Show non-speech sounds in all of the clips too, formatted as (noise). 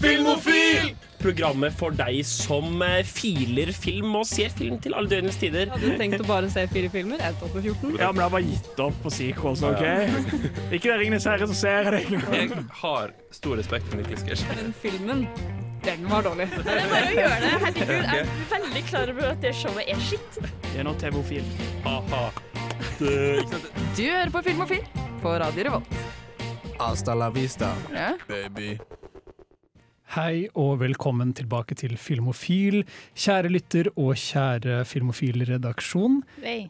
Filmofil! Programmet for deg som eh, filer film og ser film til alle døgnets tider. Hadde du tenkt å bare se fire filmer? Jeg tok på 14. Ja, men jeg har bare gitt opp på sequels, OK? (laughs) Ikke det Ringenes herre, som ser engang. Jeg har stor respekt for Niklas Gersh. Men filmen, den var dårlig. Det er bare å gjøre det. Herregud, jeg er veldig klar over at det showet er skitt. Det er nå TV-ofil. Ha-ha. Du hører på Filmofil på Radio Revolt. Hasta la vista, Ja. baby. Hei og velkommen tilbake til Filmofil, kjære lytter og kjære Filmofil-redaksjon.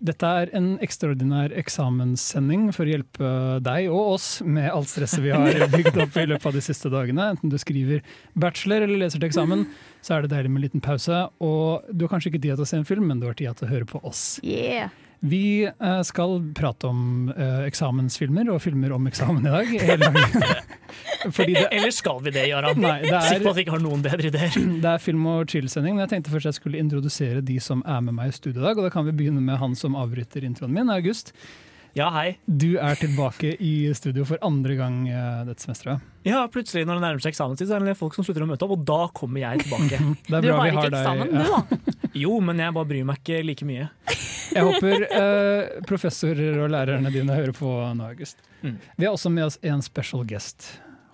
Dette er en ekstraordinær eksamenssending for å hjelpe deg og oss med alt stresset vi har (laughs) bygd opp i løpet av de siste dagene. Enten du skriver bachelor eller leser til eksamen, så er det deilig med en liten pause. Og du har kanskje ikke tid til å se en film, men du har tid til å høre på oss. Yeah. Vi eh, skal prate om eh, eksamensfilmer og filmer om eksamen i dag. (laughs) Fordi det, Eller skal vi det, Jaran? Sikker på er at vi ikke har noen bedre ideer. (clears throat) det er film- og chill-sending, men jeg tenkte først jeg skulle introdusere de som er med meg i studio i dag. Og da kan vi begynne med han som avbryter introen min, August. Ja, hei. Du er tilbake i studio for andre gang eh, dette semesteret. Ja, plutselig når det nærmer seg eksamenstid, så er det folk som slutter å møte opp, og da kommer jeg tilbake. (laughs) Det er Du har vi ikke deg. eksamen, ja. du da? Jo, men jeg bare bryr meg ikke like mye. Jeg håper uh, professorer og lærerne dine hører på nå, August. Mm. Vi har også med oss en special guest.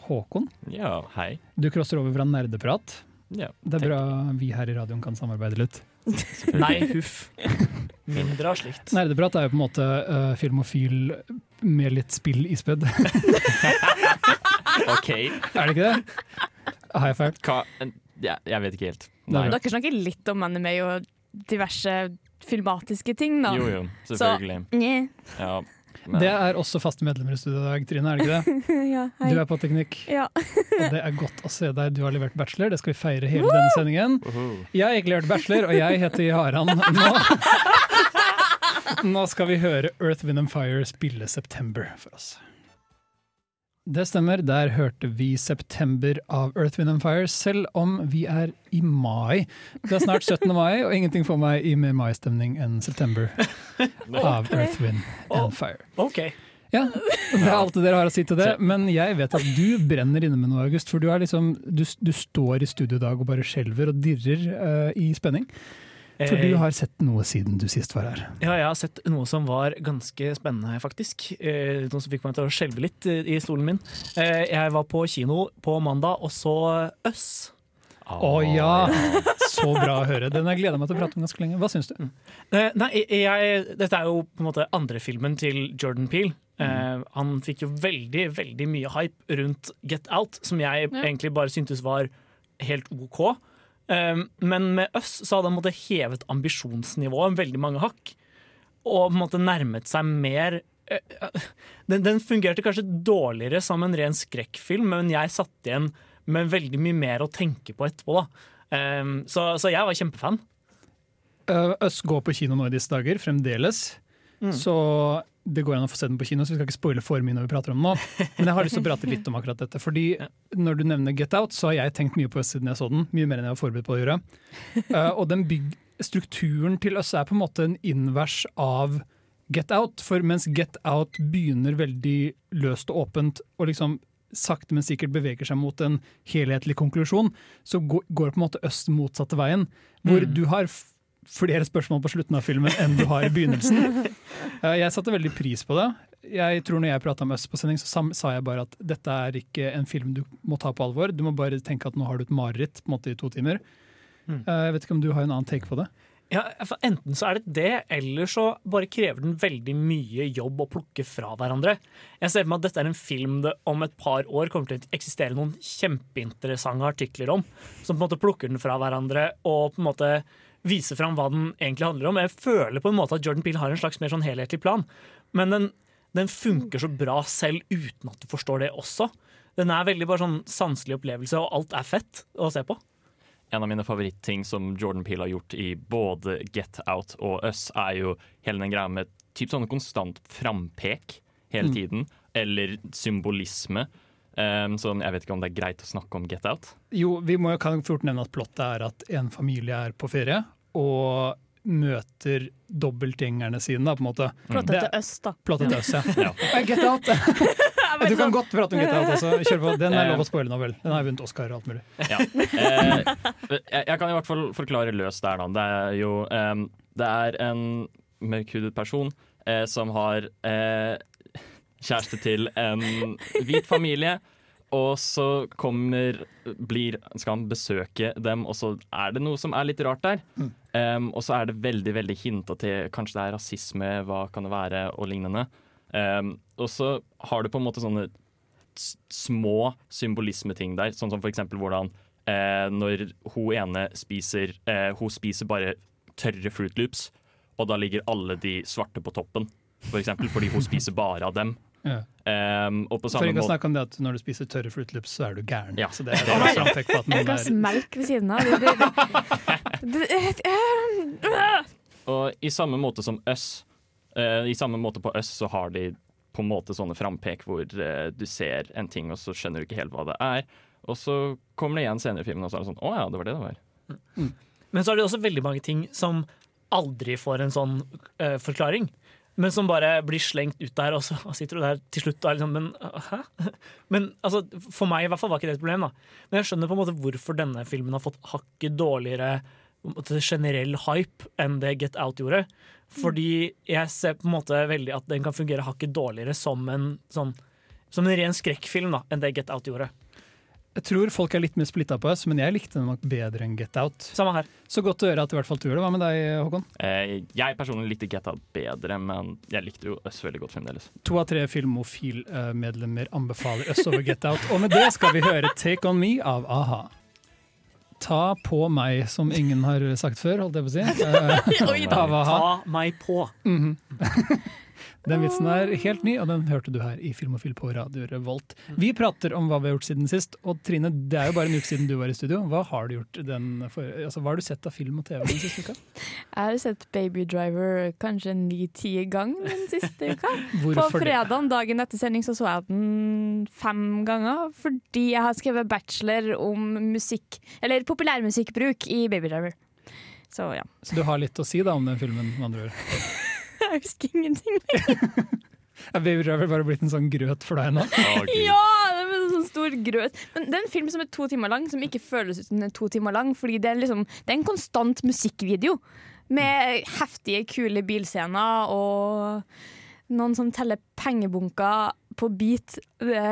Håkon, Ja, hei. du crosser over fra nerdeprat. Ja, Det er tenk- bra vi her i radioen kan samarbeide litt. (laughs) Nei, huff. Mindre av slikt. Nerdeprat er jo på en måte uh, filmofil med litt spill ispedd. (laughs) OK. er det ikke det? Har jeg feil? Hva ja, Jeg vet ikke helt. Er Nei. Dere snakker litt om anime og diverse filmatiske ting, da. Jo, jo, selvfølgelig. Nye. Ja. men- Det er også faste medlemmer i studio i dag, Trine. er det ikke det? (laughs) ja. Du er på teknikk, Ja. (laughs) og det er godt å se deg. Du har levert bachelor, det skal vi feire hele denne sendingen. Uhu. Jeg har ikke levert bachelor, og jeg heter Jaran. Nå, (laughs) nå skal vi høre Earth, Wind and Fire spille September for oss. Det stemmer, der hørte vi September av Earth, Wind and Fire, selv om vi er i mai. Det er snart 17. mai, og ingenting får meg i mer maistemning enn September (laughs) av Earth, Wind and Fire. OK. Ja, Det er alt dere har å si til det, men jeg vet at du brenner inne med noe, August. For du, er liksom, du, du står i studio i dag og bare skjelver og dirrer uh, i spenning. For du Eh, har sett noe siden du sist var her. Ja, jeg har sett noe som var ganske spennende, faktisk. Eh, noe som fikk meg til å skjelve litt eh, i stolen min. Eh, jeg var på kino på mandag og så Øss. Å ja! Så bra å høre. Den har jeg gleda meg til å prate om ganske lenge. Hva syns du? Eh, nei, jeg, dette er jo på en måte andre filmen til Jordan Peele. Eh, han fikk jo veldig, veldig mye hype rundt Get Out, som jeg Ja. egentlig bare syntes var helt OK. Eh, men med oss så hadde han hevet ambisjonsnivået veldig mange hakk. Og på en måte nærmet seg mer eh, eh, den, den fungerte kanskje dårligere som en ren skrekkfilm, men jeg satt igjen med veldig mye mer å tenke på etterpå. Da. Eh, så, så jeg var kjempefan. Uh, Øss går på kino nå i disse dager, fremdeles. Mm. Så det går an å få se den på kino, så vi skal ikke spoile for mye når vi prater om den nå. Men jeg har lyst til å prate litt om akkurat dette. Fordi når du nevner Get Out, så har jeg tenkt mye på Øss siden jeg så den. Mye mer enn jeg var forberedt på å gjøre. Uh, (laughs) og den bygg strukturen til Øss er på en måte en invers av Get Out. For mens Get Out begynner veldig løst og åpent, og liksom sakte, men sikkert beveger seg mot en helhetlig konklusjon, så går går på en måte Øst motsatte veien. Hvor Mm. du har flere spørsmål på slutten av filmen enn du har i begynnelsen. (laughs) Eh, Jeg satte veldig pris på det. Jeg tror når jeg prata med Øst på sending, så sa jeg bare at dette er ikke en film du må ta på alvor. Du må bare tenke at nå har du et mareritt på en måte i to timer. Mm. Eh, Jeg vet ikke om du har en annen take på det? Ja, for Enten så er det det, eller så bare krever den veldig mye jobb å plukke fra hverandre. Jeg ser for meg at dette er en film det om et par år kommer til å eksistere noen kjempeinteressante artikler om, som på en måte plukker den fra hverandre og på en måte viser fram hva den egentlig handler om. Jeg føler på en måte at Jordan Peele har en slags mer sånn helhetlig plan, men den, den funker så bra selv uten at du forstår det også. Den er veldig bare sånn sanselig opplevelse, og alt er fett å se på. En av mine favorittting som Jordan Peele har gjort i både Get Out og Us, er jo hele den greia med typ sånn konstant frampek hele Mm. tiden. Eller symbolisme. Um, så jeg vet ikke om det er greit å snakke om Get Out. Jo, vi må, kan fort nevne at plottet er at en familie er på ferie og møter dobbeltgjengerne sine, da, på en måte. Plottet til øst, da. Plottet til øst, ja. Ja. (laughs) Get out! (laughs) Du kan sånn- godt prate om Get Out også. Kjør på. Den er lov å spoile nå, vel. Den har vunnet Oscar og alt mulig. Ja. Eh, (laughs) jeg, jeg kan i hvert fall forklare løst der, da. Det er jo um, Det er en mørkhudet person eh, som har eh, kjæreste til en hvit familie. Og så kommer blir, Skal han besøke dem, og så er det noe som er litt rart der. Um, og så er det veldig veldig hinta til kanskje det er rasisme, hva kan det være, og lignende. Um, og så har du på en måte sånne små symbolismeting der, sånn som for eksempel hvordan eh, når hun ene spiser eh, Hun spiser bare tørre Fruit Loops, og da ligger alle de svarte på toppen, for eksempel, fordi hun spiser bare av dem. Ja. Um, og på For samme ikke å måte snakke om det at når du spiser tørre Fruit Loops, så er du gæren. Ja. Så det er et framtrekk på at Et glass er melk ved siden av. Det, det, det, det. (laughs) Og i samme måte som Øss, uh, i samme måte på Øss, så har de på en måte sånne frampek hvor uh, du ser en ting, og så skjønner du ikke helt hva det er. Og så kommer det igjen senere i filmen, og så er det sånn Å ja, det var det det var. Men så er det også veldig mange ting som aldri får en sånn uh, forklaring. Men som bare blir slengt ut der, og så sitter du der til slutt og er liksom Men hæ? (laughs) Men altså, for meg i hvert fall var ikke det et problem. da Men jeg skjønner på en måte hvorfor denne filmen har fått hakket dårligere generell hype enn det Get Out gjorde. Fordi jeg ser på en måte veldig at den kan fungere hakket dårligere som en sånn Som en ren skrekkfilm da enn det Get Out gjorde. Jeg tror folk er litt mer splitta på oss, men jeg likte den nok bedre enn Get Out. Samme her. Så godt å høre at i hvert fall du gjør det. Hva med deg, Håkon? Eh, jeg personlig likte Get Out bedre, men jeg likte jo Øss veldig godt fremdeles. To av tre Filmofil-medlemmer anbefaler Øss over Get Out. Og med det skal vi høre Take On Me av a-ha. Ta på meg, som ingen har sagt før, holdt jeg på å si. Eh, (laughs) Oi da. Ta meg på. Mhm. (laughs) Den vitsen er helt ny, og den hørte du her i Filmofil på Radio Revolt. Vi prater om hva vi har gjort siden sist, og Trine, det er jo bare en uke siden du var i studio. Hva har du gjort den for, altså, hva har du sett av film og TV den siste uka? (laughs) Jeg har sett Baby Driver kanskje ni-ti ganger den siste uka. (laughs) Hvorfor på fredagen, dagen etter sending, så så jeg den fem ganger. Fordi jeg har skrevet bachelor om musikk, eller populærmusikkbruk i Baby Driver. Så ja. Så du har litt å si da om den filmen, med andre ord. (laughs) Jeg husker ingenting. lenger. Baby Driver bare blitt en sånn grøt for deg nå? (laughs) Ja! Det er en sånn stor grøt. Men det er en film som er to timer lang, som ikke føles ut som den er to timer lang. Fordi det er, liksom, det er en konstant musikkvideo med heftige, kule bilscener og noen som teller pengebunker på beat. Det,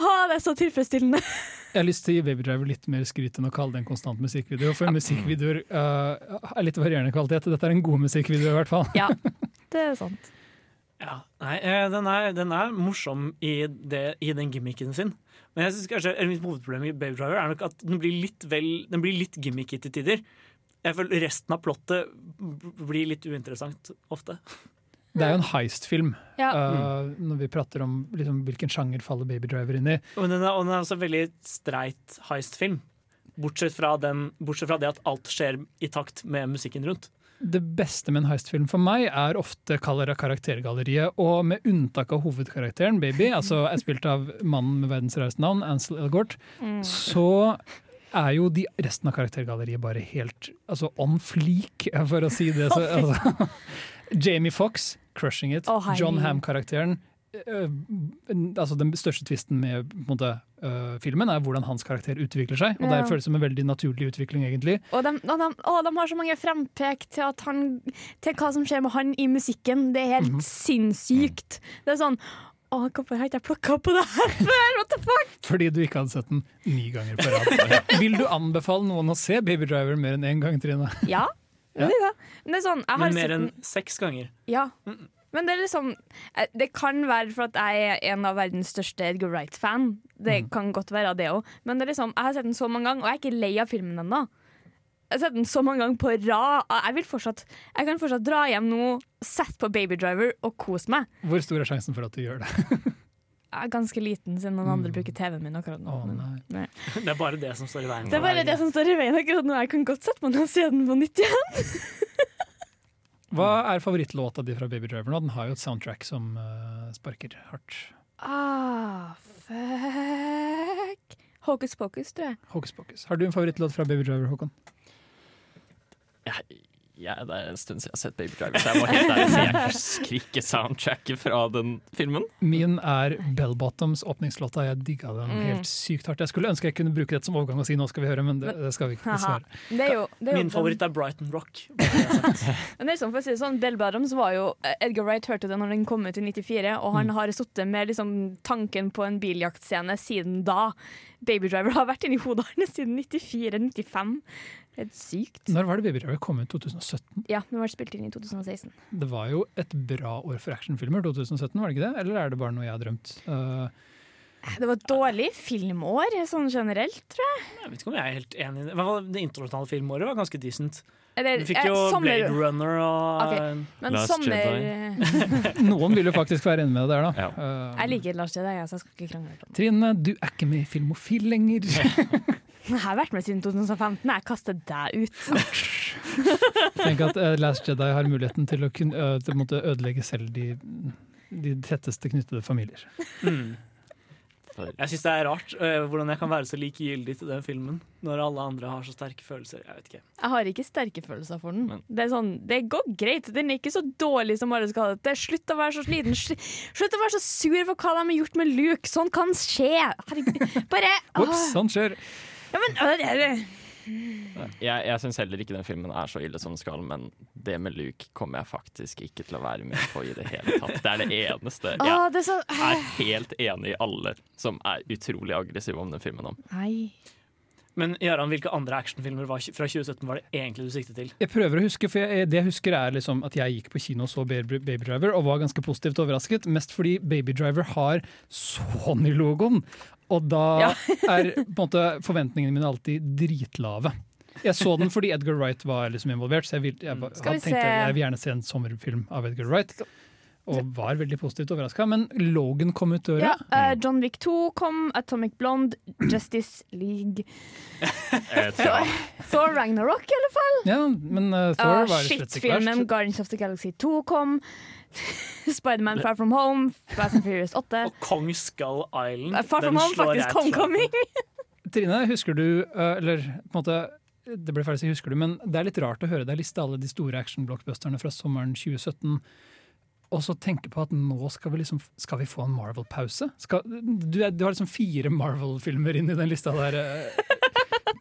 ha, det er så tilfredsstillende. (laughs) Jeg har lyst til å gi Baby Driver litt mer skryt enn å kalle det en konstant musikkvideo. For musikkvideoer uh, er litt varierende kvalitet. Dette er en god musikkvideo, i hvert fall. Ja, (laughs) det er sant. Ja, nei, eh, den er, den er morsom i, det, i den gimmicken sin. Men jeg synes kanskje eller mitt hovedproblem i Baby Driver er nok at den blir litt, vel, den blir litt gimmicky til tider. Jeg føler Resten av plottet blir litt uinteressant ofte. Det er jo en heist-film. Ja. uh, når vi prater om liksom, hvilken sjanger faller Baby Driver inn i. Og den er, og den er også veldig streit heist-film. Bortsett, fra bortsett fra det at alt skjer i takt med musikken rundt. Det beste med en heist-film for meg er ofte kaller av karaktergalleriet, og med unntak av hovedkarakteren, Baby, (laughs) altså er spilt av mannen med verdens rareste navn, Ansel Elgort, Mm. så er jo de resten av karaktergalleriet bare helt altså on fleak, for å si det. Så, (laughs) altså, (laughs) Jamie Fox, 'Crushing It'. Oh. John Ham-karakteren. Uh, altså Den største tvisten med på måte, uh, filmen er hvordan hans karakter utvikler seg. Og Ja. Det føles som en veldig naturlig utvikling, egentlig. Og de, og de, å, de har så mange frempek til, han, til hva som skjer med han i musikken. Det er helt Mhm. sinnssykt. Det er sånn Å, hvorfor har ikke jeg plukka på det her (laughs) før? What the fuck? Fordi du ikke hadde sett den ni ganger på rad. Vil du anbefale noen å se Baby Driver mer enn én gang, Trine? Ja. Ja. er. Men det er sånn, jeg har Men mer enn seks ganger. Ja. Men det er liksom eh, Det kan være for at jeg er en av verdens største Edgar Wright-fan. Det Mm. kan godt være det òg. Men det er liksom, jeg har sett den så mange ganger, og jeg er ikke lei av filmen ennå. Jeg har sett den så mange ganger på rad. Jeg, vil fortsatt, jeg kan fortsatt dra hjem nå, sette på Baby Driver og kose meg. Hvor stor er sjansen for at du gjør det? (laughs) Jeg er ganske liten siden noen andre bruker TV-en min akkurat nå. Oh, nei. (laughs) Det er bare det som står i veien. Det er bare det som står i veien akkurat nå. Jeg kan godt sette meg ned og se den på nytt igjen. (laughs) Hva er favorittlåta di fra Baby Driver nå? Den har jo et soundtrack som uh, sparker hardt. Ah, fuck. Hocus pocus, tror jeg. Hocus Pocus. Har du en favorittlåt fra Baby Driver, Håkon? Jeg, Ja, det er en stund siden jeg har sett Baby Driver, så jeg må helt ærlig si jeg husker ikke soundtracket fra den filmen. Min er Bell Bottoms åpningslåta. Jeg digga den Mm. helt sykt hardt. Jeg skulle ønske jeg kunne bruke det som overgang og si nå skal vi høre, men det, det skal vi ikke, dessverre. Det er jo, det er jo Min favoritt er Brighton Rock. (laughs) Men det er sånn, for å si det sånn, Bell Bottoms var jo Edgar Wright hørte det når den kom ut i 94, og han har sittet med liksom, tanken på en biljaktscene siden da. Baby Driver har vært inni hodet hans siden 94-95. Helt sykt. Når var det Baby Driver kom ut? 2017? Ja, den var spilt inn i 2016. Det var jo et bra år for actionfilmer, 2017, var det ikke det? Eller er det bare noe jeg har drømt? Uh, Det var et dårlig filmår, sånn generelt, tror jeg. Jeg vet ikke om jeg er helt enig i det. Det internasjonale filmåret var ganske decent. Eller, Vi fikk jo eh, sommer- Blade Runner og okay. Men Last sommer (laughs) noen vil jo faktisk være enig med deg der, da. Ja. Uh, Jeg liker Lars Jedi, så jeg skal ikke krangle på det. Trine, du er ikke med i Filmofil lenger. (laughs) Jeg har vært med siden 2015. Jeg kaster deg ut. (laughs) Tenk at uh, Last Jedi har muligheten til å kunne, uh, til å ødelegge selv de, de tetteste knyttede familier. mm. For, Jeg syns det er rart øh, hvordan jeg kan være så likegyldig til den filmen når alle andre har så sterke følelser. Jeg vet ikke. Jeg har ikke sterke følelser for den. Men- Det, er sånn, det går greit. Den er ikke så dårlig som alle skal ha det. til. Slutt å være så sliten. Slutt å være så sur for hva de har gjort med Luke. Sånn kan skje. Herregud. Bare Ops, sånn skjer. ja, men, øh, det jeg jeg syns heller ikke den filmen er så ille som den skal, men det med Luke kommer jeg faktisk ikke til å være med på i det hele tatt. Det er det eneste. Jeg Åh, det er så er helt enig i alle som er utrolig aggressive om den filmen. om. Nei. Men Jaran, hvilke andre actionfilmer var, fra 2017 var det egentlig du siktet til? Jeg prøver å huske, for jeg, det jeg husker er liksom at jeg gikk på kino og så Baby Baby Driver og var ganske positivt overrasket. Mest fordi Baby Driver har Sony-logoen. Og da Ja. (laughs) er på en måte forventningene mine alltid dritlave. Jeg så den fordi Edgar Wright var liksom involvert, så jeg, vil, jeg, jeg Skal vi hadde tenkt se. at jeg vil gjerne se en sommerfilm av Edgar Wright. Og var veldig positivt overraska. Men Logan kom ut døra. Ja, eh, John Wick 2 kom, Atomic Blonde, Justice League (laughs) Thor. (laughs) Thor Ragnarok, i alle fall. Ja, men uh, Thor Uh, var slett ikke Shit-filmen. Guardians of the Galaxy 2 kom. (laughs) Spiderman Far From Home, Fast and Furious (laughs) 8. Og Kong Skull Island. Far From Home, faktisk. Homecoming. (laughs) Trine, husker du uh, Eller på en måte det ble feil å si husker du, men det er litt rart å høre deg liste alle de store action-blockbusterne fra sommeren 2017. Og så tenke på at nå skal vi liksom Skal vi få en Marvel-pause? Du, du har liksom fire Marvel-filmer inn i den lista der eh,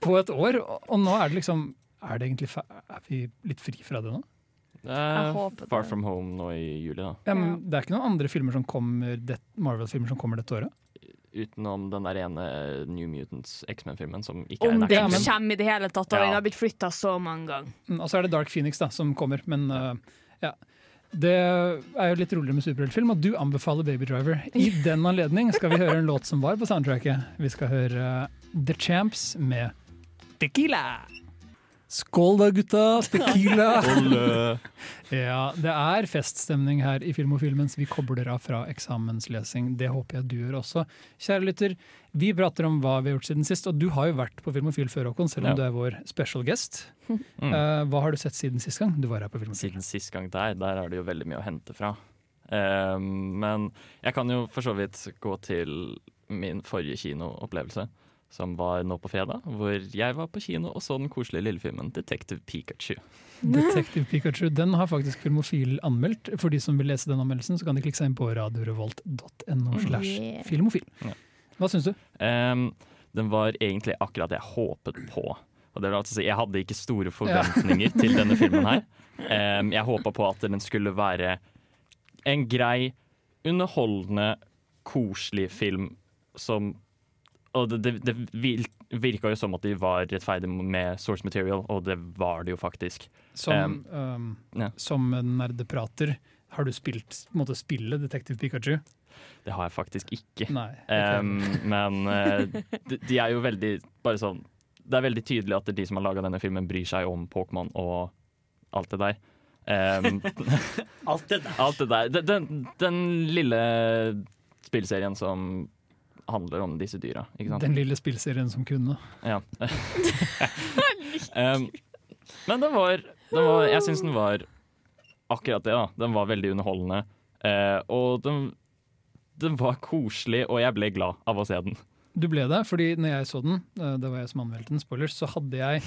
på et år, og, og nå er det liksom Er det egentlig Er vi litt fri fra det nå? Eh. Far From Home nå i juli, da. Ja, men Det er ikke noen andre filmer som kommer det- Marvel-filmer som kommer dette året? Utenom den der ene New Mutants X-Men-filmen, som ikke Om er en den Om den kommer i det hele tatt, og Ja. den har blitt flytta så mange ganger. Mm, Og så er det Dark Phoenix da, som kommer, men uh, ja. Det er jo litt roligere med superheltfilm, og du anbefaler Baby Driver. I (laughs) den anledning skal vi høre en låt som var på soundtracket. Vi skal høre uh, The Champs med Tequila. Skål da, gutta! Tequila! Ja, det er feststemning her i Film og mens vi kobler av fra eksamenslesing. Det håper jeg du gjør også. Kjære lytter, vi prater om hva vi har gjort siden sist, og du har jo vært på Film og før, Håkon, selv om Ja. du er vår special guest. Mm. Uh, hva har du sett siden sist gang du var her på Film og Siden sist gang der, der er det jo veldig mye å hente fra. Uh, men jeg kan jo for så vidt gå til min forrige kinoopplevelse, som var nå på fredag, hvor jeg var på kino og så den koselige lillefilmen Detective Pikachu. (laughs) Detective Pikachu. Den har faktisk Filmofil anmeldt. For de som vil lese den anmeldelsen, så kan de klikke seg inn på radiorevolt.no slash filmofil. Hva syns du? Um, den var egentlig akkurat det jeg håpet på. Og det vil altså si, Jeg hadde ikke store forventninger til denne (laughs) filmen her. Um, jeg håpa på at den skulle være en grei, underholdende, koselig film som Og det, det, det virka jo som at de var rettferdige med source material, og det var det jo faktisk. Som, um, ja. som nerdeprater, har du spilt måtte spille måte spillet Detective Pikachu? Det har jeg faktisk ikke. Nei. um, men uh, de, de er jo veldig bare sånn Det er veldig tydelig at de som har laga denne filmen, bryr seg om Pokémon og alt det der. Ehm, (laughs) Alt det der. alt det der. Den, den, den lille spillserien som handler om disse dyra, ikke sant? Den lille spillserien som kunne. Ja. (laughs) (laughs) um, men den var, den var Jeg syns den var akkurat det. da Den var veldig underholdende. Uh, og den, den var koselig, og jeg ble glad av å se den. Du ble det, fordi når jeg så den, eh, det var jeg som anmeldte den, spoilers, så hadde jeg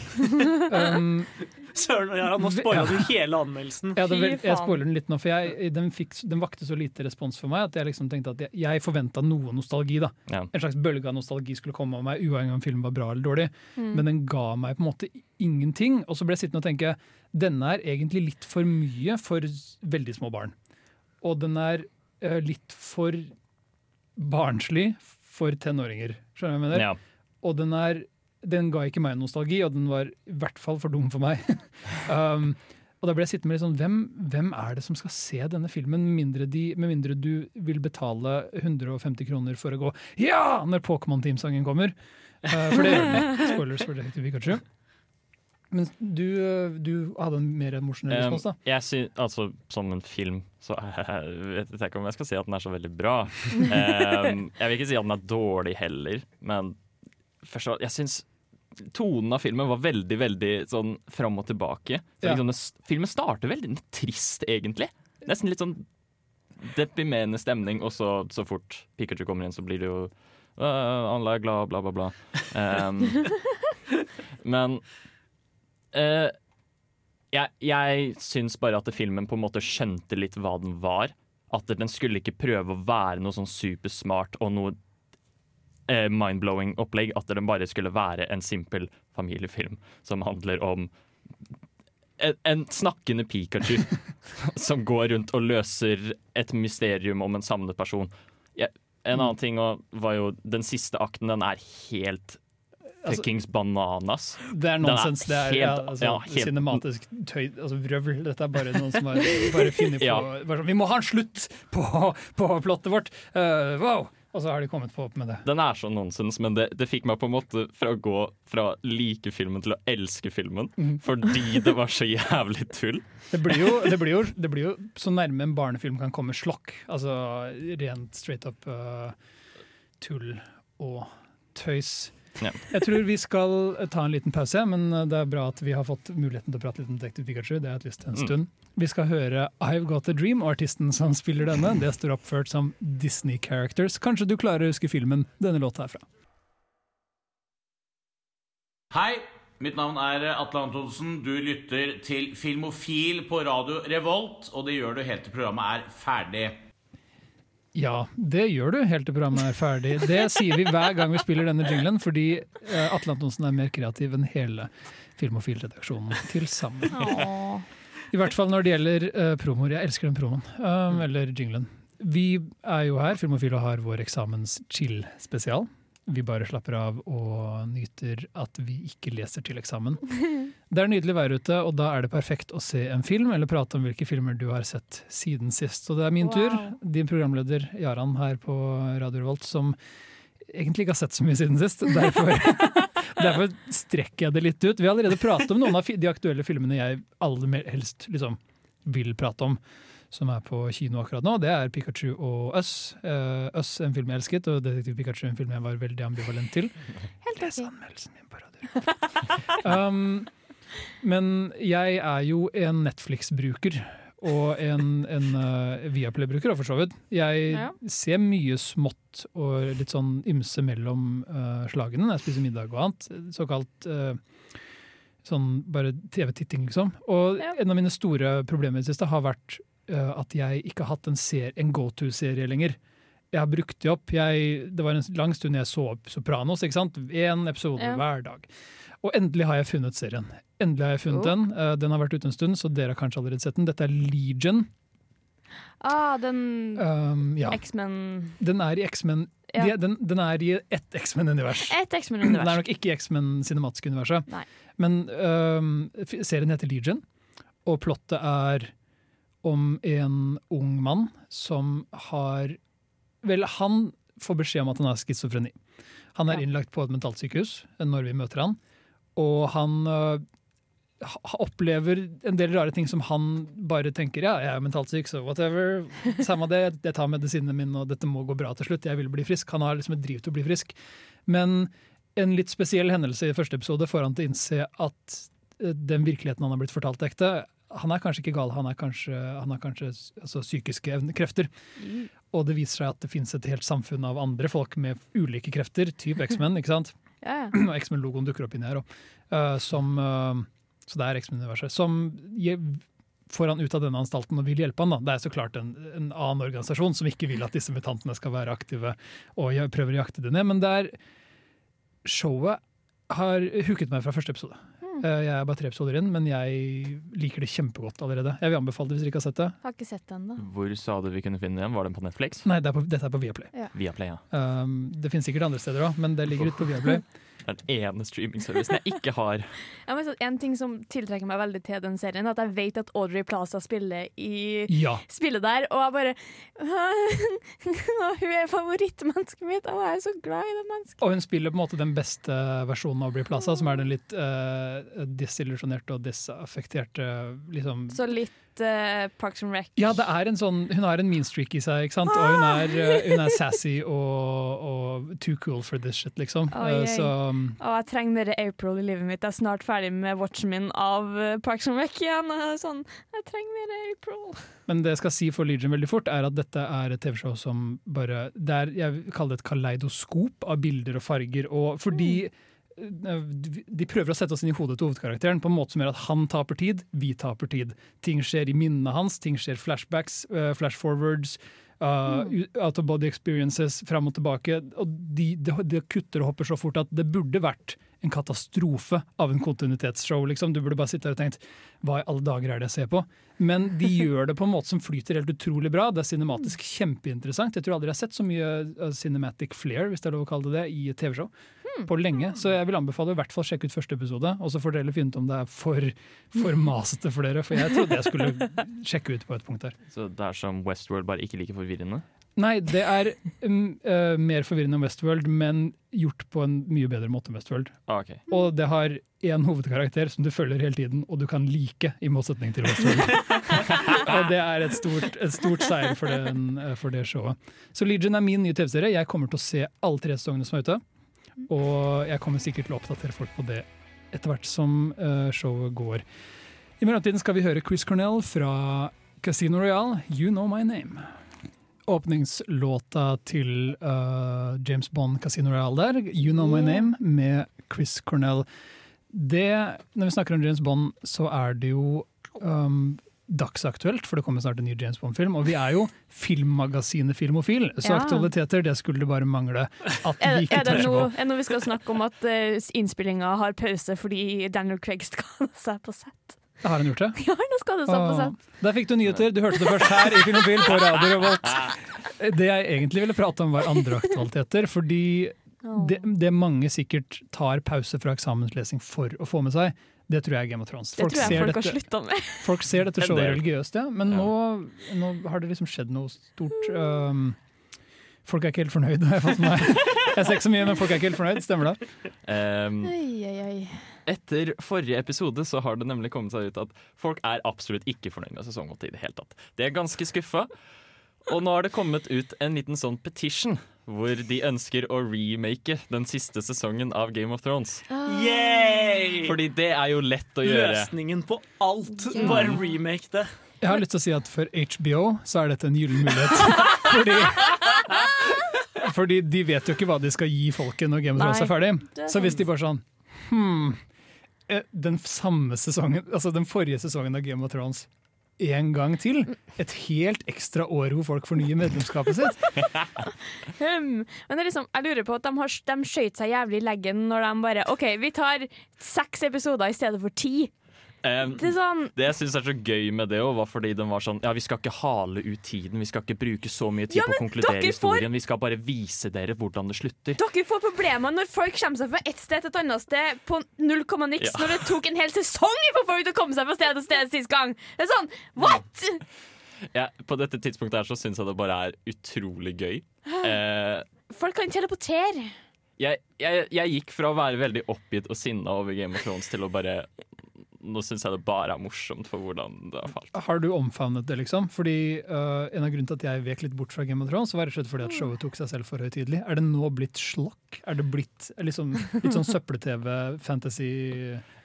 um, (laughs) Søren, Jarand, nå spoila du hele anmeldelsen. Ja, det, vel- jeg spoiler den litt nå, for jeg, den, fikk, den vakte så lite respons for meg at jeg liksom tenkte at jeg, jeg forventa noe nostalgi. da. Ja. En slags bølge av nostalgi skulle komme av meg, uavhengig om filmen var bra eller dårlig. Mm. Men den ga meg på en måte ingenting. Og så ble jeg sittende og tenke denne er egentlig litt for mye for veldig små barn. Og den er uh, litt for barnslig for tenåringer. Skjønner du hva jeg mener? Ja. Og den, er, den ga ikke meg nostalgi, og den var i hvert fall for dum for meg. (laughs) um, og da ble jeg sittende med litt sånn, hvem, hvem er det som skal se denne filmen, mindre, de, med mindre du vil betale 150 kroner for å gå Ja! når Pokémon-teamsangen kommer. Uh, for det gjør den. (laughs) Spoilers for Detective Pikachu. Men du, du hadde en mer emosjonell Um, respons, da. jeg sy- altså, som en film så jeg (laughs) vet jeg ikke om jeg skal si at den er så veldig bra. Um, jeg vil ikke si at den er dårlig heller, men først, og- jeg syns tonen av filmen var veldig veldig sånn fram og tilbake. Så Ja. liksom, filmen starter veldig trist, egentlig. Nesten litt sånn deprimerende stemning, og så, så fort Pikachu kommer inn, så blir det jo uh, alle er glad, bla, bla, bla. Um, (laughs) men eh, jeg, jeg syns bare at filmen på en måte skjønte litt hva den var. At den skulle ikke prøve å være noe sånn supersmart og noe uh, mind-blowing opplegg. At den bare skulle være en simpel familiefilm som handler om en, en snakkende Pikachu (laughs) som går rundt og løser et mysterium om en savnet person. Jeg, en annen ting var jo Den siste akten, den er helt Altså, fuckings bananas. Det er nonsens. Det er ja, altså, ja, helt- cinematisk tøy, altså vrøvl. Dette er bare noen som har bare funnet på bare sånn, Vi må ha en slutt på, på plottet vårt! Uh, wow! Og så har de kommet på opp med det. Den er så nonsens, men det, det fikk meg på en måte fra å gå fra like filmen til å elske filmen. Mm. Fordi det var så jævlig tull. Det blir, jo, det, blir jo, det blir jo så nærme en barnefilm kan komme slokk. Altså rent straight up uh, tull og tøys. Ja. Jeg tror vi skal ta en liten pause, men det er bra at vi har fått muligheten til å prate litt om Detective Pikachu. Det har jeg hatt lyst til en Mm. stund. Vi skal høre I've Got A Dream, og artisten som spiller denne, det står oppført som Disney Characters. Kanskje du klarer å huske filmen denne låta er fra. Hei, mitt navn er Atle Antonsen. Du lytter til Filmofil på radio Revolt, og det gjør du helt til programmet er ferdig. Ja, det gjør du helt til programmet er ferdig. Det sier vi hver gang vi spiller denne jinglen, fordi eh, Atle Antonsen er mer kreativ enn hele Filmofil-redaksjonen til sammen. Åh. I hvert fall når det gjelder uh, promoer. Jeg elsker den promoen. Um, eller jinglen. Vi er jo her, Filmofil, og har vår eksamens-chill-spesial. Vi bare slapper av og nyter at vi ikke leser til eksamen. (laughs) Det er nydelig vær ute, og da er det perfekt å se en film eller prate om hvilke filmer du har sett siden sist. Så det er min Wow. tur. Din programleder Jaran her på Radio Revolt, som egentlig ikke har sett så mye siden sist. Derfor, (laughs) derfor strekker jeg det litt ut. Vi har allerede pratet om noen av de aktuelle filmene jeg aller helst liksom, vil prate om, som er på kino akkurat nå. Det er Pikachu og Us. Uh, Us, en film jeg elsket, og Detektiv Pikachu, en film jeg var veldig ambivalent til. (laughs) Helt Les anmeldelsen min på radio. (laughs) um, men jeg er jo en Netflix-bruker. Og en, en uh, Viaplay-bruker, for så vidt. Jeg Ja. ser mye smått og litt sånn ymse mellom uh, slagene når jeg spiser middag og annet. Såkalt uh, sånn bare TV-titting, liksom. Og Ja. en av mine store problemer i det siste har vært at jeg ikke har hatt en, en go-to-serie lenger. Jeg har brukt det opp. Jeg, det var en lang stund jeg så opp Sopranos. ikke sant? Én episode Ja. hver dag. Og endelig har jeg funnet serien. Endelig har jeg funnet Oh. den. Uh, den har vært ute en stund, så dere har kanskje allerede sett den. Dette er Legion. Ah, den Um, ja. X-Men Den er i X-Men Ja. de- den, den er i ett X-Men-univers. Et Den er nok ikke i X-Men cinematiske universet. Nei. Men um, serien heter Legion, og plottet er om en ung mann som har Vel, han får beskjed om at han har schizofreni. Han er innlagt på et mentalsykehus når vi møter han, og han uh, opplever en del rare ting som han bare tenker ja, jeg er mentalt syk, så whatever. Samme det, jeg tar medisinene mine, og dette må gå bra til slutt. Jeg vil bli frisk. Han har liksom et driv til å bli frisk. Men en litt spesiell hendelse i første episode får han til å innse at eh, den virkeligheten han har blitt fortalt ekte. Han er kanskje ikke gal, han, er kanskje, han har kanskje altså, psykiske krefter. krefter. Og det viser seg at det finnes et helt samfunn av andre folk med ulike krefter, type X-Men, ikke sant? (laughs) Ja, ja. og X-Men-logoen dukker opp inni her òg, som, uh, Så det er X-Men-universet. Som får han ut av denne anstalten og vil hjelpe han. da. Det er så klart en, en annen organisasjon som ikke vil at disse mutantene skal være aktive og prøver å jakte det ned. Men det er showet har hooket meg fra første episode. Eh, Jeg er bare tre episoder inn, men jeg liker det kjempegodt allerede. Jeg vil anbefale det hvis dere ikke har sett det. Har ikke sett den, da. Hvor sa du vi kunne finne den? Var den på Netflix? Nei, det er på, dette er på Viaplay. Viaplay, ja. Um, det finnes sikkert andre steder òg, men det ligger ute på Viaplay. (laughs) Det er den ene streamingservicen jeg ikke har. (laughs) Ja, så en ting som tiltrekker meg veldig til den serien, er at jeg vet at Audrey Plaza spiller i Ja. spiller der, og jeg bare (laughs) Hun er favorittmennesket mitt, og jeg er så glad i det mennesket. Og hun spiller på en måte den beste versjonen av Audrey Plaza, som er den litt uh, desillusjonerte og desaffekterte liksom. Så litt eh, Parks and Rec. Ja, det er en sånn, hun har en mean streak i seg, ikke sant? og hun er, eh, hun er sassy og, og too cool for this shit, liksom. Oh, uh, så oh, jeg trenger mer April i livet mitt. Jeg er snart ferdig med watchen min av Parks and Rec igjen. Sånn, jeg trenger mer April. Men det jeg skal si for Legion veldig fort, er at dette er et TV-show som bare det er, Jeg kaller det et kaleidoskop av bilder og farger. Og fordi eh, de prøver å sette oss inn i hodet til hovedkarakteren på en måte som gjør at han taper tid, vi taper tid. Ting skjer i minnene hans, ting skjer flashbacks, uh, flashforwards. Uh, Out of body experiences fram og tilbake. Og de, de, de kutter og hopper så fort at det burde vært en katastrofe av en kontinuitetsshow. Liksom. Du burde bare sitte der og tenkt hva i alle dager er det jeg ser på? Men de (laughs) gjør det på en måte som flyter helt utrolig bra. Det er cinematisk kjempeinteressant. Jeg tror aldri jeg har sett så mye uh, cinematic flair, hvis det er lov å kalle det det, i et TV-show. På lenge. Så jeg vil anbefale i hvert fall sjekke ut første episode, og så får dere finne ut om det er for, for (laughs) masete for dere. For jeg trodde jeg skulle sjekke ut på et punkt der. Så det er som Westworld, bare ikke like forvirrende? Nei, det er um, uh, mer forvirrende enn Westworld, men gjort på en mye bedre måte enn Westworld. Ah, ok. Og det har én hovedkarakter som du følger hele tiden, og du kan like, i motsetning til Westworld. (laughs) (laughs) og det er et stort, et stort seier for, den, uh, for det showet. Så Legion er min nye TV-serie. Jeg kommer til å se alle tre sesongene som er ute. Og jeg kommer sikkert til å oppdatere folk på det etter hvert som uh, showet går. I mellomtiden skal vi høre Chris Cornell fra Casino Royale, You Know My Name åpningslåta til uh, James Bond Casino Royale der, You Know My Name, med Chris Cornell. Det, når vi snakker om James Bond, så er det jo um, dagsaktuelt, for det kommer snart en ny James Bond-film. Og vi er jo filmmagasinet Filmofil, så Ja. aktualiteter det skulle det bare mangle at vi ikke er det noe, er det vi skal snakke om at uh, innspillinga har pause fordi Daniel Craig skada seg på sett? Har han gjort det? Ja, nå skal det seg på sett. Der fikk du nyheter. Du hørte det først her i Filmofil på Radio Revolt. Det jeg egentlig ville prate om, var andre aktualiteter. Fordi det, det mange sikkert tar pause fra eksamenslesing for å få med seg, det tror jeg er Game of Thrones. Det tror jeg ser folk har dette- slutta med. (laughs) Folk ser dette showet religiøst, ja. Men nå, nå har det liksom skjedd noe stort. Um, folk er ikke helt fornøyd, har (laughs) jeg fått med meg. Jeg ser ikke så mye, men folk er ikke helt fornøyd. Stemmer det? Um, Oi, oi, oi. etter forrige episode så har det nemlig kommet seg ut at folk er absolutt ikke fornøyd med sesong 8 i det hele tatt. De er ganske skuffa. Og nå har det kommet ut en liten sånn petition hvor de ønsker å remake den siste sesongen av Game of Thrones. Yay! Fordi det er jo lett å gjøre. Løsningen på alt. Bare remake det. Jeg har lyst til å si at for HBO så er dette en gyllen mulighet. (laughs) Fordi, fordi de vet jo ikke hva de skal gi folket når Game of Thrones Nei, er ferdig. er Så hvis de bare sånn hmm, eh, Den samme sesongen, altså den forrige sesongen av Game of Thrones en gang til. Et helt ekstra år hvor folk fornyer medlemskapet sitt. um, Men liksom, jeg lurer på at de, har, de skjøt seg jævlig i leggen når de bare OK, vi tar seks episoder i stedet for ti. Um, Det sånn det jeg syns er så gøy med det, var fordi den var sånn Ja, vi skal ikke hale ut tiden, vi skal ikke bruke så mye tid Ja, på å konkludere historien. får-. Vi skal bare vise dere hvordan det slutter. Dere får problemer når folk kommer seg fra ett sted til et annet sted på null komma niks, når det tok en hel sesong for folk til å komme seg fra sted til sted sist gang. Det er sånn, what?! Ja, på dette tidspunktet her så syns jeg det bare er utrolig gøy. Uh, Folk kan teleportere. jeg, jeg, jeg gikk fra å være veldig oppgitt og sinna over Game of Thrones til å bare Nå syns jeg det bare er morsomt for hvordan det har falt. Har du omfavnet det, liksom? Fordi uh, En av grunnene til at jeg vek litt bort fra Game of Thrones, var rett og slett fordi at showet tok seg selv for høytidelig. Er det nå blitt slokk? Er det blitt liksom, litt sånn søppel-TV, fantasy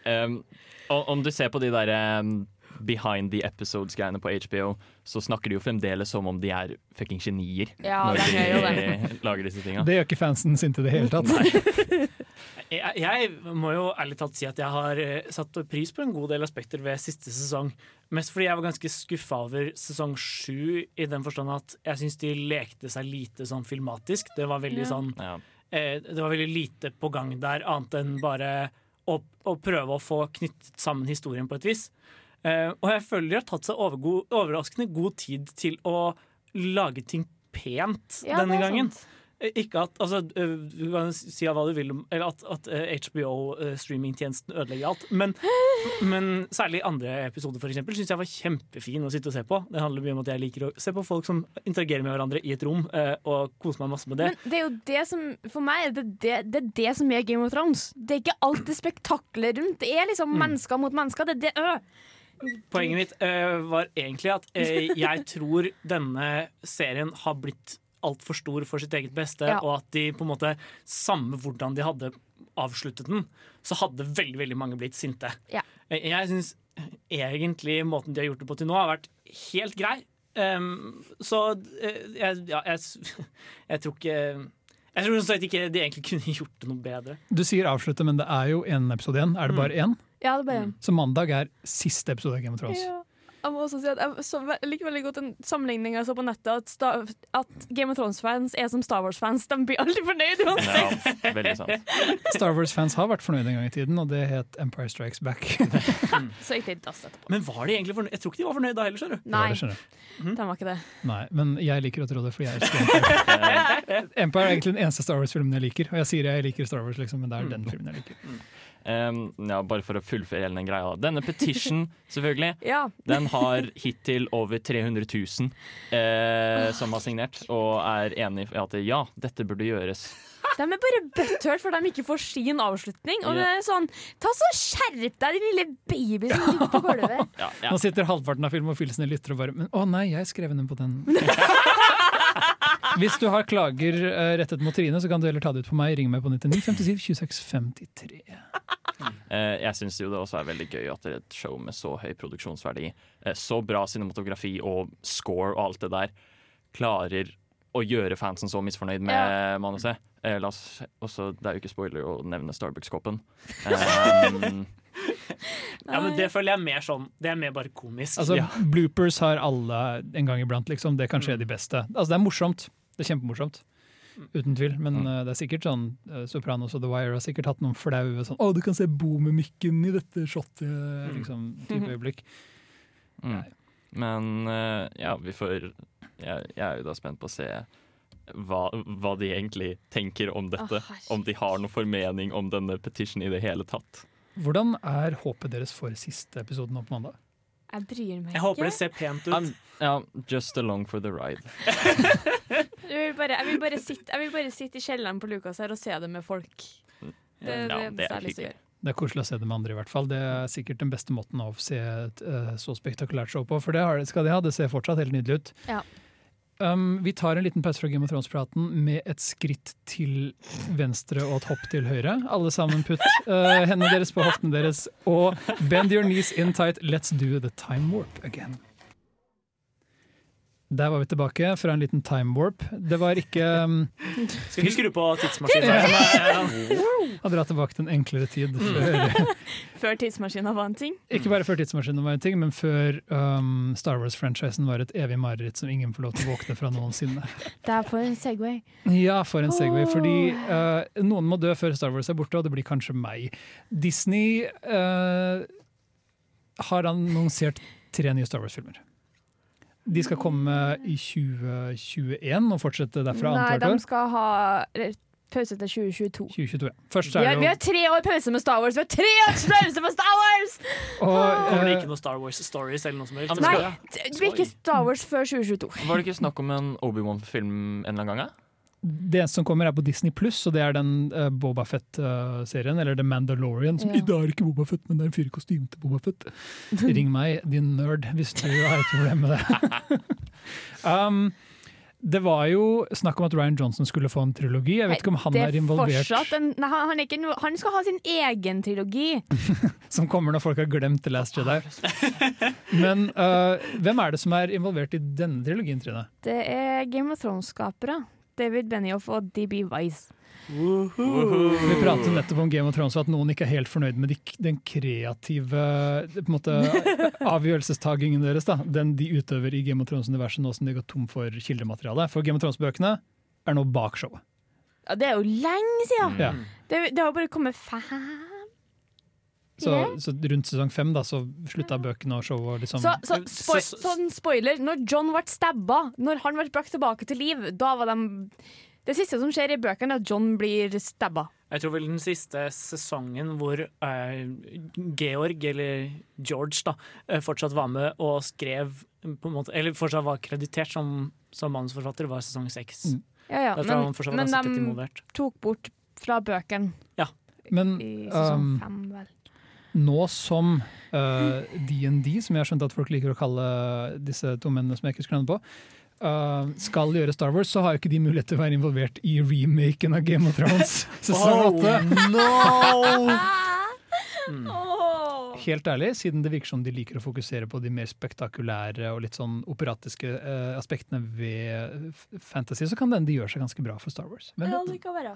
Um, (laughs) om du ser på de der um, behind the episodes-greiene på HBO, så snakker de jo fremdeles som om de er fucking genier Ja, når de gjør jo (laughs) lager disse tinga. Det gjør ikke fansen sin til det hele tatt. (laughs) Jeg, jeg må jo ærlig talt si at jeg har eh, satt pris på en god del aspekter ved siste sesong. Mest fordi jeg var ganske skuffa over sesong sju, i den forstand at jeg syns de lekte seg lite sånn filmatisk. Det var veldig Ja. sånn Ja. eh, Det var veldig lite på gang der, annet enn bare å, å prøve å få knyttet sammen historien på et vis. Eh, og jeg føler de har tatt seg overraskende god tid til å lage ting pent Ja, denne gangen. sant. Eh, Ikke at, altså, eh, Du kan si hva du vil om at, at HBO-streamingtjenesten ødelegger alt. Men, (gasps) men særlig andre episoder for eksempel, syns jeg var kjempefin å sitte og se på. Det handler mye om at jeg liker å se på folk som interagerer med hverandre i et rom, og kose meg masse med det. Men det er jo det som For meg det det, det, er det som er Game of Thrones. Det er ikke alt det spektaklet rundt. Det er liksom mennesker mot mennesker. Det er det øh. Poenget mitt uh, var egentlig at uh, jeg tror denne serien har blitt altfor stor for sitt eget beste, Ja. og at de på en måte, samme hvordan de hadde avsluttet den, så hadde veldig veldig mange blitt sinte. Ja. Eh, Jeg syns egentlig måten de har gjort det på til nå, har vært helt grei. Um, så jeg, ja, jeg, (laughs) jeg tror ikke Jeg tror sånn ikke de egentlig kunne (laughs) gjort det noe bedre. Du sier avslutte, men det er jo én episode igjen. Er det bare én? Ja, det ble bare Så mandag er siste episode av Game of Thrones. Ja. Jeg må også si at jeg, så, jeg liker veldig godt en sammenligning jeg så på nettet, at, Sta- at Game of Thrones-fans er som Star Wars-fans. De blir aldri fornøyd uansett. Ja, (laughs) veldig sant. Star Wars-fans har vært fornøyd en gang i tiden, og det het Empire Strikes Back. (laughs) Så gikk det dass etterpå. Men var de egentlig fornøyd? Jeg tror ikke de var fornøyd da heller. skjønner du Nei, Det skjønner jeg. de var ikke det. Nei, men jeg liker å tro det, for jeg elsker Empire. (laughs) Empire er egentlig den eneste Star Wars-filmen jeg liker. Og jeg sier jeg liker Star Wars, liksom, men det er den filmen jeg liker. Um, ja, bare for å fullføre hele den greia. Denne petition, (laughs) selvfølgelig, Ja. den har hittil over 300 000 uh, som har signert, og er enig i at ja, dette burde gjøres. De er bare butthurt for de ikke får sin avslutning. Og det er sånn, Ta så Skjerp deg, din lille baby som ligger på gulvet. (laughs) Ja, ja. Nå sitter halvparten av Filmofilsene lytter og bare Men å nei, jeg skrev den på den. (laughs) Hvis du har klager eh, rettet mot Trine, så kan du heller ta det ut på meg. Ring meg på 99 57 26 53. Eh, jeg syns jo det også er veldig gøy at det er et show med så høy produksjonsverdi, eh, så bra cinematografi og score og alt det der, klarer å gjøre fansen så misfornøyd med manuset. Eh, la oss også, det er jo ikke spoiler å nevne Starbucks-koppen. Um, (laughs) Ja, men Det føler jeg er mer sånn Det er mer bare komisk. Altså, Ja. Bloopers har alle en gang iblant, liksom. Det kan skje de beste. Altså, det er morsomt. Det er kjempemorsomt. Uten tvil. Men Mm. uh, det er sikkert sånn uh, Sopranos og The Wire har sikkert hatt noen flaue sånn Å, du kan se boomemikken i dette shotet, liksom. (laughs) Type øyeblikk. mm. Men uh, ja, vi får jeg, jeg er jo da spent på å se hva, hva de egentlig tenker om dette. Oh, om de har noen formening om denne petition i det hele tatt. Hvordan er håpet deres for siste episode nå på mandag? Jeg bryr meg Jeg håper det ser pent ut. I'm, ja, just along for the ride. (laughs) Jeg vil bare, jeg vil bare, sitte, jeg vil bare sitte i kjelleren på Lukas her og se det med folk. Det, det, Ja, det det er hyggelig. Det er koselig å se det med andre, i hvert fall. Det er sikkert den beste måten å se et uh, så spektakulært show på, for det skal de ha. Det ser fortsatt helt nydelig ut. Ja. Um, vi tar en liten pause fra Game of Thrones-praten med et skritt til venstre og et hopp til høyre. Alle sammen putt uh, hendene deres på hoftene deres og bend your knees in tight. Let's do the time warp again. Der var vi tilbake fra en liten time warp. Det var ikke um, (laughs) Skal vi skru på tidsmaskinen? å (laughs) dra tilbake til en enklere tid. Før, (laughs) Før tidsmaskinen var en ting. ikke bare før tidsmaskinen var en ting, men før um, Star Wars-franchisen var et evig mareritt som ingen får lov til å våkne fra noensinne. Det er for en Segway. Ja, for en Segway. Fordi uh, noen må dø før Star Wars er borte, og det blir kanskje meg. Disney uh, har annonsert tre nye Star Wars-filmer. De skal komme i 2021 og fortsette derfra Nei, de skal ha pause til 2022. 2022. ja. Vi har, vi har tre år pause med Star Wars! Vi har tre års pause med Star Wars! og, Kommer det eh, ikke noe Star Wars Stories eller noe som helst? Nei, det blir ikke Star Wars før 2022. Var det ikke snakk om en Obi-Wan-film en eller annen gang? Ja? Det som kommer er på Disney Pluss, og det er den uh, Boba Fett-serien, eller The Mandalorian, som Ja. i dag er ikke Boba Fett, men det er en fyr i kostyme til Boba Fett. (laughs) Ring meg, din nerd, hvis du har et problem med det. (laughs) um, Det var jo snakk om at Ryan Johnson skulle få en trilogi. Jeg vet ikke om han er, er involvert, En, nei, han, er invo- han skal ha sin egen trilogi. (laughs) som kommer når folk har glemt The Last Jedi. Men uh, hvem er det som er involvert i denne trilogien, Trine? Det er Game of Thrones-skapere. David Benioff og DB Wise. Vi pratet nettopp om Game of Thrones og at noen ikke er helt fornøyd med de, den kreative på en måte, (laughs) avgjørelsestagingen deres. Da. Den de utøver i Game of Thrones-universet nå som de går tom for kildemateriale. For Game of Thrones-bøkene er nå bak showet. Ja, det er jo lenge siden! Ja. Det, det har bare kommet fem Så, yeah. så rundt sesong fem da, så slutta bøkene og showet liksom Så, så spoi Så- så- sånn spoiler, når John ble stabba, når han ble brakt tilbake til liv, da var de Det siste som skjer i bøkene, er at John blir stabba. Jeg tror vel den siste sesongen hvor eh, Georg, eller George, da, eh, fortsatt var med og skrev på en måte, Eller fortsatt var kreditert som, som manusforfatter, var sesong seks. Mm. Ja, ja, Jeg tror men, han fortsatt men de involvert. tok bort fra bøkene Men i sesong um, fem, vel. Nå som uh, som jeg har skjønt at folk liker å kalle disse to mennene som jeg ikke husker navnet på, uh, skal gjøre Star Wars, så har jo ikke de mulighet til å være involvert i remaken av Game of Thrones (laughs) sesong 8. Åh. (laughs) Helt ærlig, siden det virker som de liker å fokusere på de mer spektakulære og litt sånn operatiske uh, aspektene ved fantasy, så kan det hende de gjør seg ganske bra for Star Wars. Hvem Ja, vet? det kan være.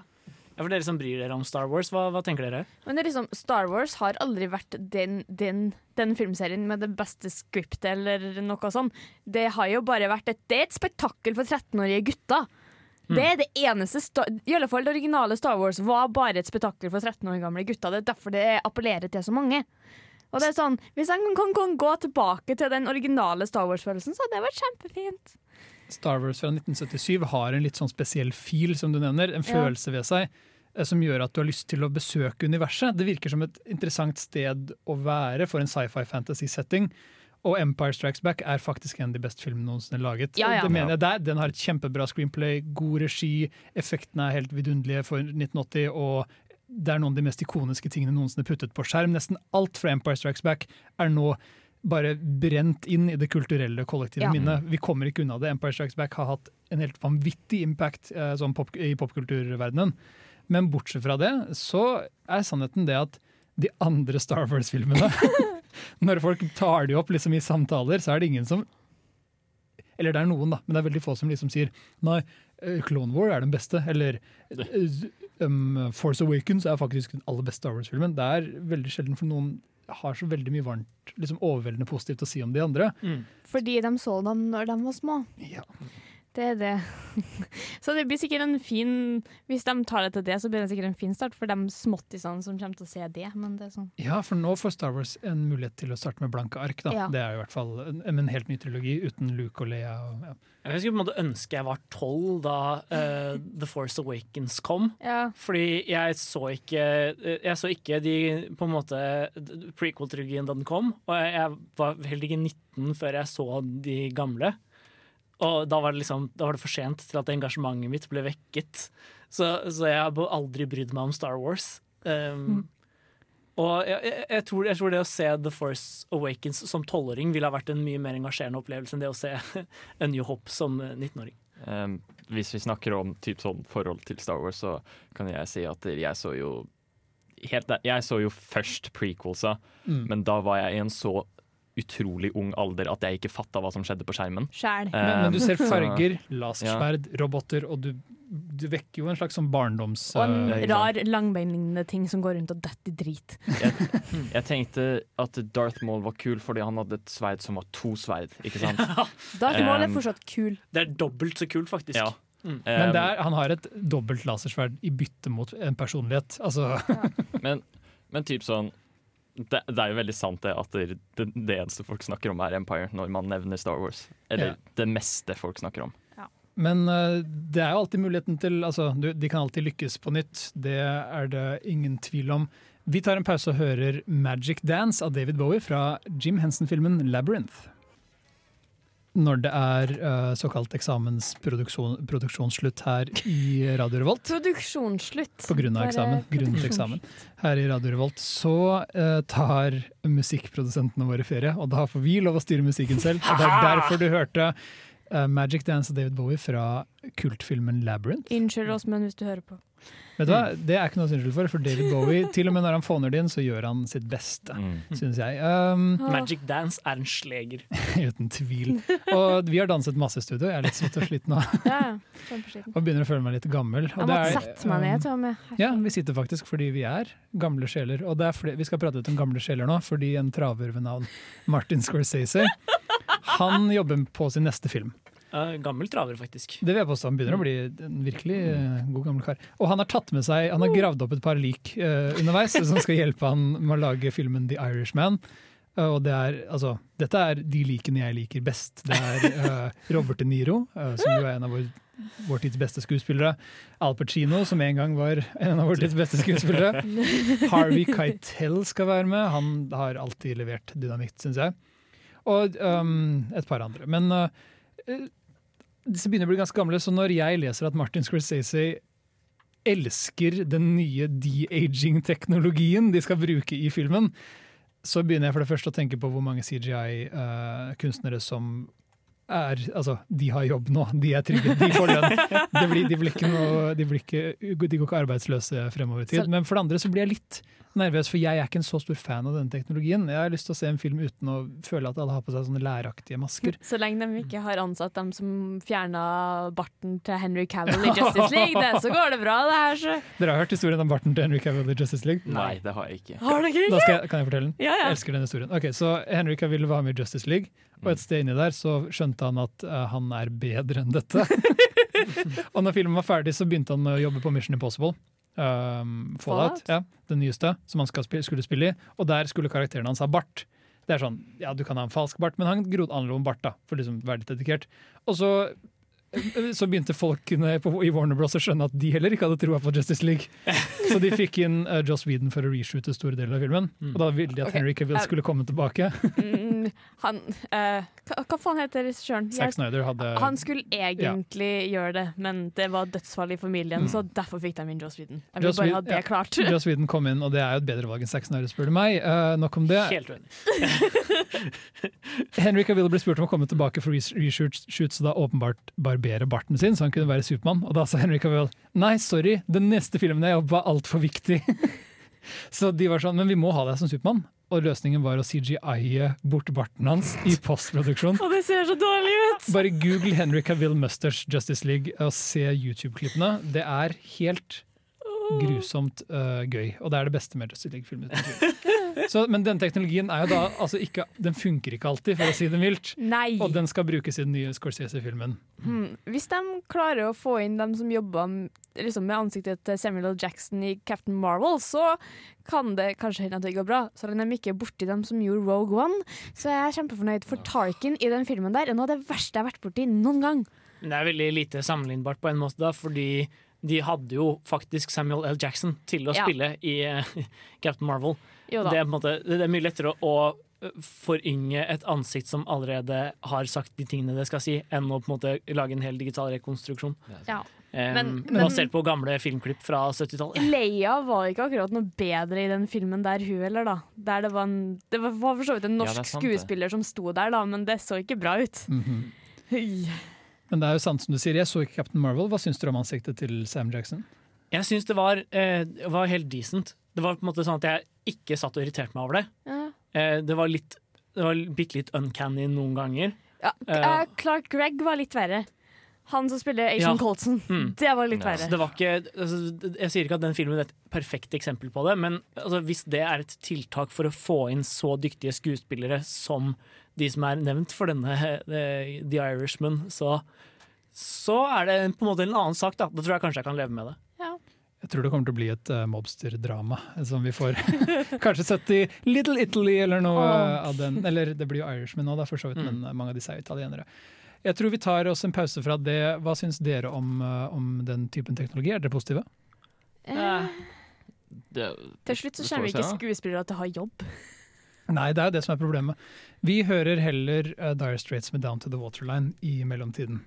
Ja, for dere som bryr dere om Star Wars, hva, hva tenker dere? Men det er liksom, Star Wars har aldri vært den, den, den filmserien med det beste scriptet eller noe sånt. Det har jo bare vært et, det er et spektakkel for 13-årige gutter. Det er det eneste I alle fall det originale Star Wars var bare et spetakkel for 13 år gamle gutter. Det er derfor det appellerer til så mange. Og det er sånn, Hvis en kan, kan gå tilbake til den originale Star Wars-følelsen, så hadde det vært kjempefint. Star Wars fra 1977 har en litt sånn spesiell feel, som du nevner, en Ja. følelse ved seg, som gjør at du har lyst til å besøke universet. Det virker som et interessant sted å være for en sci-fi fantasy-setting. Og Empire Strikes Back er faktisk en av de beste filmene noensinne laget. Ja, ja. Det mener jeg der. Den har et kjempebra screenplay, god regi, effektene er helt vidunderlige for 1980, og det er noen av de mest ikoniske tingene noensinne puttet på skjerm. Nesten alt fra Empire Strikes Back er nå bare brent inn i det kulturelle kollektive Ja. minnet. Vi kommer ikke unna det. Empire Strikes Back har hatt en helt vanvittig impact eh, sånn pop, i popkulturverdenen. Men bortsett fra det, så er sannheten det at de andre Star Wars-filmene (laughs) Når folk tar de opp liksom i samtaler, så er det ingen som Eller det er noen, da, men det er veldig få som liksom sier Nei, eh, Clone War er den beste. Eller eh, um, Force Awakens er faktisk den aller beste Star Wars-filmen. Det er veldig sjelden for noen har så veldig mye varmt, liksom overveldende positivt å si om de andre. Fordi de så dem når de var små. Ja. Det er det. (laughs) Så det blir sikkert en fin Hvis de tar det til det, så blir det sikkert en fin start for de småttisene som kommer til å se det. Men det er sånn. Ja, for nå får Star Wars en mulighet til å starte med blanke ark. Da. Ja. Det er jo i hvert fall en, en helt ny trilogi uten Luke og Leia. Og, ja. Jeg skulle på en måte ønske jeg var tolv da uh, The Force Awakens kom. Ja. Fordi jeg så ikke Jeg så ikke de på en måte prequel-trilogien da den kom. Og jeg, jeg var heller ikke 19 før jeg så de gamle. Og da var det liksom Da var det for sent til at engasjementet mitt ble vekket. Så, så jeg har aldri brydd meg om Star Wars. Um, Og jeg, jeg, jeg, tror, jeg tror det å se The Force Awakens som tolvåring ville ha vært en mye mer engasjerende opplevelse enn det å se (laughs) A New Hope som 19-åring. Um, hvis vi snakker om typ sånn forhold til Star Wars, så kan jeg si at jeg så jo helt, Jeg så jo først prequelsa, Mm. men da var jeg i en så utrolig ung alder at jeg ikke fatta hva som skjedde på skjermen. Sjæl. Men, men du ser farger, (laughs) lasersverd, roboter, og du, du vekker jo en slags sånn barndoms... Og en uh, rar langbeinlignende ting som går rundt og detter i drit. (laughs) Jeg tenkte at Darth Maul var kul fordi han hadde et sverd som var to sverd, ikke (laughs) sant? Darth Maul er fortsatt kul. Det er dobbelt så kult, faktisk. Ja. Mm. men Um, det er, han har et dobbelt lasersverd i bytte mot en personlighet. Altså, Men, men typ sånn det, det er jo veldig sant det at det, det, det eneste folk snakker om er Empire når man nevner Star Wars. Eller Ja. det meste folk snakker om. men uh, det er jo alltid muligheten til altså, du, De kan alltid lykkes på nytt, det er det ingen tvil om. Vi tar en pause og hører 'Magic Dance' av David Bowie fra Jim Henson-filmen 'Labyrinth'. Når det er uh, såkalt eksamensproduksjonsslutt her i Radio Revolt. Produksjonsslutt. På grunn av eksamen. Grunnet eksamen. Her i Radio Revolt så uh, tar musikkprodusentene våre ferie, og da får vi lov å styre musikken selv. Og det er derfor du hørte uh, Magic Dance av David Bowie fra kultfilmen Labyrinth. Unnskyld oss, men hvis du hører på. Vet du hva? Det er ikke noe å si for, for David Bowie, til og med når han fåner det inn, så gjør han sitt beste, syns jeg. Um, Magic Dance er en sleger. (laughs) uten tvil. Og vi har danset masse i studio, jeg er litt svett og sliten nå. Ja. Og begynner å føle meg litt gammel. Og Jeg måtte er, sette meg ned. um, med. Ja, vi sitter faktisk fordi vi er gamle sjeler. Og er vi skal prate litt om gamle sjeler nå, fordi en traver ved navn Martin Scorsese Han jobber på sin neste film. Uh, gammel traver, faktisk. Det vil jeg påstå. Han begynner å bli en virkelig eh, god gammel kar. Og han har tatt med seg, han har gravd opp et par lik uh, underveis som skal hjelpe han med å lage filmen The Irishman. Eh, og det er, altså, dette er de likene jeg liker best. Det er eh, Robert De Niro, eh, som jo er en av vår, vår tids beste skuespillere. Al Pacino, som en gang var en av vår tids beste skuespillere. (laughs) Harvey Keitel skal være med. Han har alltid levert dynamitt, syns jeg. Og um, et par andre. Men uh, disse begynner å bli ganske gamle, så når jeg leser at Martin Scorsese elsker den nye de-aging-teknologien de skal bruke i filmen, så begynner jeg for det første å tenke på hvor mange CGI-kunstnere som er, altså, de har jobb nå, de er trygge, de får lønn. De, blir, de, blir noe, de, blir ikke, de går ikke arbeidsløse fremover i tid. Men for det andre så blir jeg litt nervøs, for jeg er ikke en så stor fan av denne teknologien. Jeg har lyst til å se en film uten å føle at alle har på seg sånne læraktige masker. (laughs) Så lenge de ikke har ansatt dem som fjerna barten til Henry Cavill i (laughs) Justice League, det, så går det bra, det her. Så. Dere har hørt historien om barten til Henry Cavill i Justice League? Nei, det har jeg ikke. Har dere Da skal jeg, kan jeg fortelle den? Ja, ja. Jeg elsker den historien. Ok, Så Henry Cavill var med i Justice League, og et sted inni der så skjønte han at uh, han er bedre enn dette. (laughs) og når filmen var ferdig, så begynte han å jobbe på Mission Impossible. Um, Fallout, Fallout? ja, den nyeste, som han spille, skulle spille i. Og der skulle karakteren hans ha bart. Det er sånn, ja Du kan ha en falsk bart, men han grodde annerledes om bart. da, for liksom være litt dedikert. Og så så begynte folkene på, i Warner Bros. å skjønne at de heller ikke hadde troa på Justice League. Så de fikk inn uh, Joss Whedon for å reshoote store deler av filmen. Og da ville de at okay. Henry Cavill eh, skulle komme tilbake. Mm, han uh, hva, hva faen heter regissøren? Zack Snyder hadde Han skulle egentlig gjøre det, men det var dødsfall i familien, Mm. så derfor fikk de inn Joss Whedon. Jeg vil Joss bare Whedon- ha det ja. klart. Joss Whedon kom inn, og det er jo et bedre valg enn Zack Snyder, spør du meg. Uh, nok om det. Helt uenig. (laughs) (laughs) Henry Cavill ble spurt om å komme tilbake for res- reshoots, og da åpenbart barbere barten sin, så han kunne være Supermann. Og da sa Henry Cavill nei, sorry, den neste filmen jeg jobber var altfor viktig. (laughs) så de var sånn, men vi må ha deg som Supermann. Og løsningen var å CGI-e bort barten hans i postproduksjon. (laughs) Og det ser så dårlig ut! Bare google Henry Cavill Musters Justice League og se YouTube-klippene. Det er helt grusomt uh, gøy, og det er det beste med Justice League-filmen. Så, men den teknologien er jo da altså ikke, den funker ikke alltid, for å si det mildt. Nei! Og den skal brukes i den nye Scorsese-filmen. Mm. Hvis de klarer å få inn dem som jobber liksom med ansiktet til Samuel L. Jackson i Captain Marvel, så kan det kanskje hende at det går bra. Så lenge de ikke er borti dem som gjorde Rogue One, så er jeg kjempefornøyd. For Tarkin i den filmen der er noe av det verste jeg har vært borti noen gang. Men det er veldig lite sammenlignbart på en måte, da, fordi de hadde jo faktisk Samuel L. Jackson til å Ja. spille i eh, (laughs) Captain Marvel. Jo da. Det er, på en måte, det er mye lettere å, å forynge et ansikt som allerede har sagt de tingene det skal si, enn å på en måte lage en hel digital rekonstruksjon. Ja. Um, Men- men- basert på gamle filmklipp fra 70-tallet. Leia var ikke akkurat noe bedre i den filmen der, hun heller, da. Der det, var en, det var for så vidt en norsk ja, sant, det. skuespiller som sto der, da, men det så ikke bra ut. Mhm. Hei. Men det er jo sant som du sier, jeg så ikke Captain Marvel. Hva syns dere om ansiktet til Sam Jackson? Jeg syns det var, eh, var helt decent. Det var på en måte sånn at jeg ikke satt og irriterte meg over det. Ja. Eh, det var litt det var bitte litt uncanny noen ganger. Ja, Eh. Clark Gregg var litt verre. Han som spiller Asian Ja. Colson. Mm. Det var litt verre. det var ikke, altså, jeg sier ikke at den filmen er et perfekt eksempel på det, men altså, hvis det er et tiltak for å få inn så dyktige skuespillere som de som er nevnt for denne eh, The Irishman, så, så er det på en måte en annen sak. Da, da tror jeg kanskje jeg kan leve med det. Jeg tror det kommer til å bli et uh, mobsterdrama som vi får (laughs) kanskje sett i Little Italy eller noe oh. av den. Eller det blir jo Irishman nå, da, for så vidt, Mm. men uh, mange av disse er italienere. Jeg tror vi tar oss en pause fra det. Hva syns dere om, uh, om den typen teknologi? Er dere positive? Eh, Det, til slutt så kommer vi ikke skuespillere til å ha jobb. Nei, det er jo det som er problemet. Vi hører heller uh, Dire Straits med Down to the Waterline i mellomtiden.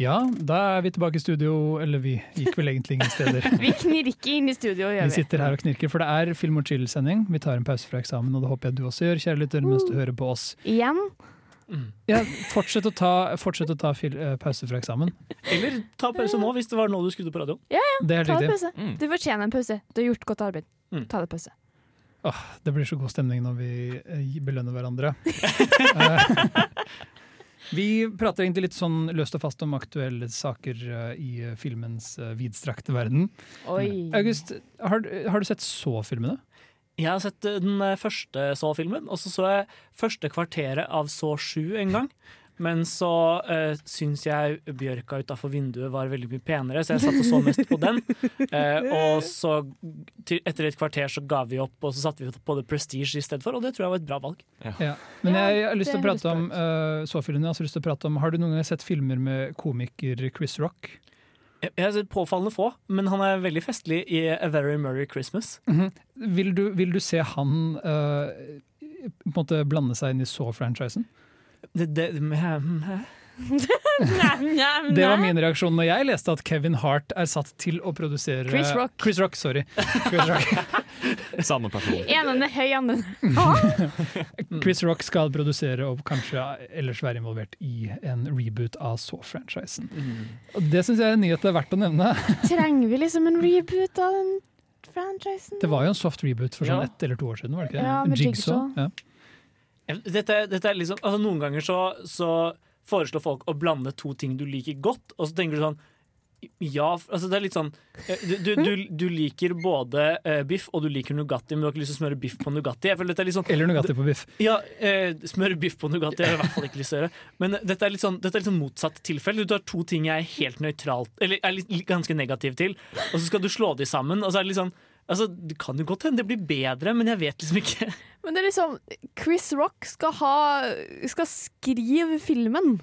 Ja, da er vi tilbake i studio, eller vi gikk vel egentlig ingen steder. (laughs) Vi knirker inn i studio, gjør Vi vi. sitter her og knirker, for det er Film og chill-sending. Vi tar en pause fra eksamen, og det håper jeg du også gjør, kjære lytter, mens du hører på oss. Igjen. Ja, fortsett å ta, fortsett å ta fil, eh, pause fra eksamen. Eller ta pause nå, hvis det var nå du skrudde på radioen. Ja, ja. Det er Ta riktig. pause. Du fortjener en pause. Du har gjort godt arbeid. Mm. Ta deg pause. Åh, det blir så god stemning når vi eh, belønner hverandre. (laughs) Vi prater egentlig litt sånn løst og fast om aktuelle saker eh, i eh, filmens eh, vidstrakte verden. Oi. August, har, du- har du sett så-filmene? Jeg har sett den første Så-filmen, og så så jeg første kvarteret av Så 7 en gang. Men så uh, syns jeg bjørka utafor vinduet var veldig mye penere, så jeg satt og så mest på den. Uh, (laughs) og så til, etter et kvarter så ga vi opp, og så satte vi på The Prestige i stedet for, og det tror jeg var et bra valg. Ja. Men jeg, jeg har lyst til å prate om uh, så-filmene. Har lyst til å prate om Har du noen gang sett filmer med komiker Chris Rock? Jeg har sett påfallende få, men han er veldig festlig i A Very Merry Christmas. Vil du, vil du se han uh, på en måte blande seg inn i så-franchisen? Det, det, hæ? (laughs) Det var min reaksjon når jeg leste at Kevin Hart er satt til å produsere Chris Rock. Chris Rock, sorry. Chris Rock. (laughs) Samme person. Enen er høy, andre (laughs) Chris Rock skal produsere og kanskje ellers være involvert i en reboot av Saw-franchisen. Mm. Det syns jeg er en nyhet det er verdt å nevne. Trenger vi liksom en reboot av den franchisen? Det var jo en soft reboot for sånn Ja. ett eller to år siden. var det ikke det? Ja, med Jigsaw. Ja. Dette, dette er liksom, altså Noen ganger så, så foreslår folk å blande to ting du liker godt, og så tenker du sånn ja, altså det er litt sånn eh, Du, du, du, liker både uh, biff og du liker Nugatti, men du har ikke lyst til å smøre biff på Nugatti. Sånn Eller Nugatti på biff. Ja, uh, smøre biff på Nugatti har jeg i hvert fall ikke lyst til å gjøre. Men dette er litt sånn, dette er litt sånn motsatt tilfelle. Du tar to ting jeg er helt nøytralt Eller er litt ganske negativ til, og så skal du slå de sammen. Og så er det litt sånn Altså, Det kan jo godt hende det blir bedre, men jeg vet liksom ikke. (laughs) Men det er liksom Chris Rock skal ha Skal skrive filmen.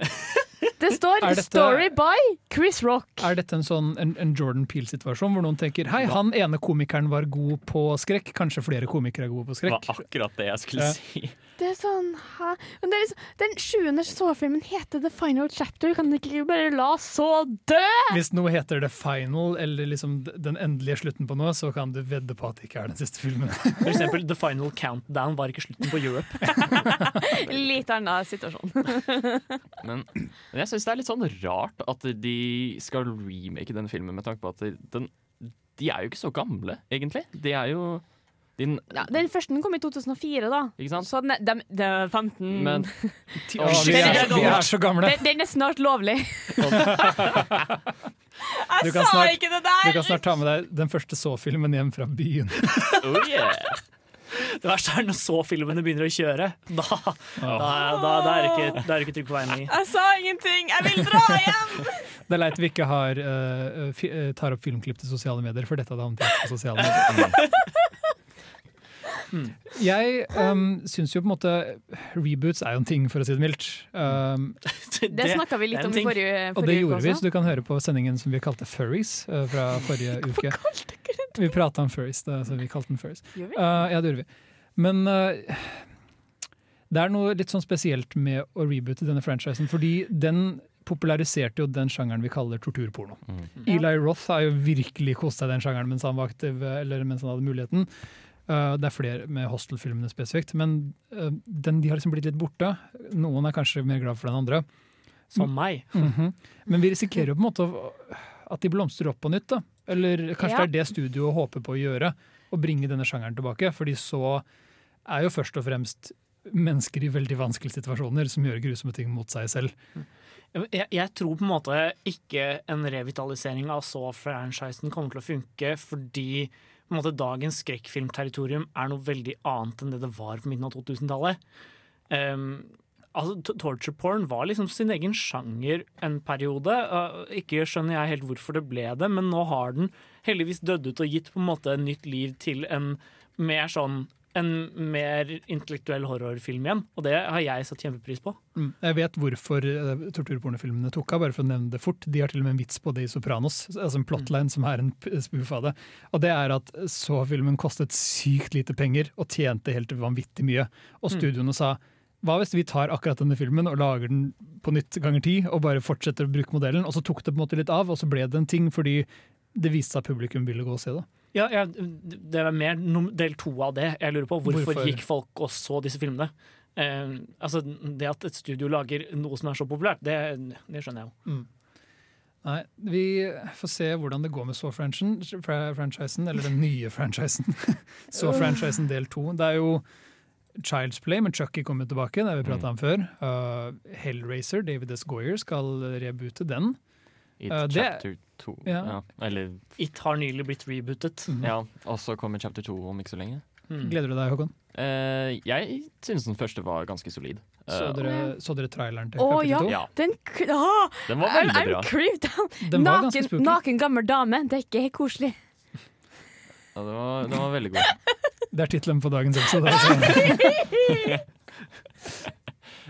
(laughs) Det står (laughs) dette- 'Story by Chris Rock'. Er dette en sånn en, en Jordan Peel-situasjon, hvor noen tenker hei, han ene komikeren var god på skrekk, kanskje flere komikere er gode på skrekk? Det var akkurat det jeg skulle Ja. si. Det er sånn ha. Men det er liksom, Den sjuende så-filmen heter The Final Chapter. Kan dere ikke bare la så dø? Hvis noe heter The Final, eller liksom den endelige slutten på noe, så kan du vedde på at det ikke er den siste filmen. (laughs) For eksempel The Final Countdown var ikke slutten på Europe. (laughs) Litt annen situasjon. Men, men jeg syns det er litt sånn rart at de skal remake denne filmen med tanke på at den, de er jo ikke så gamle, egentlig. De er jo din, Ja, den første den kom i 2004, da. Ikke sant? Så den er, den det er 15 Men (laughs) Å, vi, er, vi er så gamle! den, den er snart lovlig. (laughs) Jeg sa snart- ikke det der! Du kan snart ta med deg den første så-filmen hjem fra byen. oh yeah. Det verste er når så filmene begynner å kjøre. Da, da, da, da er det ikke, da er det ikke trygg på veien lenger. Jeg sa ingenting! Jeg vil dra hjem! Det er leit vi ikke har, uh, fi, tar opp filmklipp til sosiale medier, for dette hadde havnet på sosiale medier. (laughs) Jeg um, syns jo på en måte reboots er jo en ting, for å si det mildt. Um, (laughs) Det snakka vi litt om i forrige, forrige, og det gjorde vi, så du kan høre på sendingen som vi kalte Furries uh, fra (laughs) forrige uke. Vi prata om furries, da, så vi kalte den furries. Vi? Uh, ja, det gjorde vi. Men uh, det er noe litt sånn spesielt med å reboote denne franchisen, fordi den populariserte jo den sjangeren vi kaller torturporno. Eli Roth har jo virkelig kost seg den sjangeren mens han var aktiv, eller mens han hadde muligheten. Uh, det er flere med Hostel-filmene spesifikt, men uh, den, de har liksom blitt litt borte. Noen er kanskje mer glad for den andre. Som meg. Mhm. Men vi risikerer jo på en måte at de blomstrer opp på nytt. da. Eller kanskje Ja. det er det studioet håper på å gjøre, å bringe denne sjangeren tilbake. Fordi så er jo først og fremst mennesker i veldig vanskelige situasjoner som gjør grusomme ting mot seg selv. Jeg, jeg tror på en måte ikke en revitalisering av så-franchisen kommer til å funke, fordi måte, dagens skrekkfilmterritorium er noe veldig annet enn det det var på midten av 2000-tallet. Um, altså, torture porn var liksom sin egen sjanger en periode. Uh, ikke skjønner jeg helt hvorfor det ble det, men nå har den heldigvis dødd ut og gitt på en måte nytt liv til en mer sånn en mer intellektuell horrorfilm igjen, og det har jeg satt kjempepris på. Mm. Jeg vet hvorfor uh, torturpornofilmene tok av, bare for å nevne det fort. De har til og med en vits på det i Sopranos, altså en plotline som er en spoof av det. Og det er at så filmen kostet sykt lite penger og tjente helt vanvittig mye. Og studioene sa hva hvis vi tar akkurat denne filmen og lager den på nytt ganger ti, og bare fortsetter å bruke modellen? Og så tok det på en måte litt av, og så ble det en ting fordi det viste seg at publikum ville gå og se det. Ja, ja, det er mer del to av det jeg lurer på. Hvorfor, Hvorfor? gikk folk og så disse filmene? Eh, altså, det at et studio lager noe som er så populært, det, det skjønner jeg jo. Nei, vi får se hvordan det går med Saw-franchisen, fra- franchisen, eller den nye franchisen. (laughs) Saw-franchisen del to. Det er jo Child's Play, men Chucky kommer tilbake, det har vi prata om før. Uh, Hellraiser, David S. Goyer, skal reboote den. I uh, det- chapter 2. Ja. Ja. Eller It har nylig blitt rebootet. Ja, og så kommer chapter 2 om ikke så lenge. Mm. Gleder du deg, Håkon? Uh, jeg syns den første var ganske solid. Så Eh, dere, så dere traileren til oh, kapittel ja, to? Ja. den ah, Den var I'm, veldig I'm bra. creeped out. Den Naken, naken gammel dame, det er ikke helt koselig. Ja, den, var, den var veldig god. (laughs) Det er tittelen på dagens episode. Altså. (laughs) (laughs)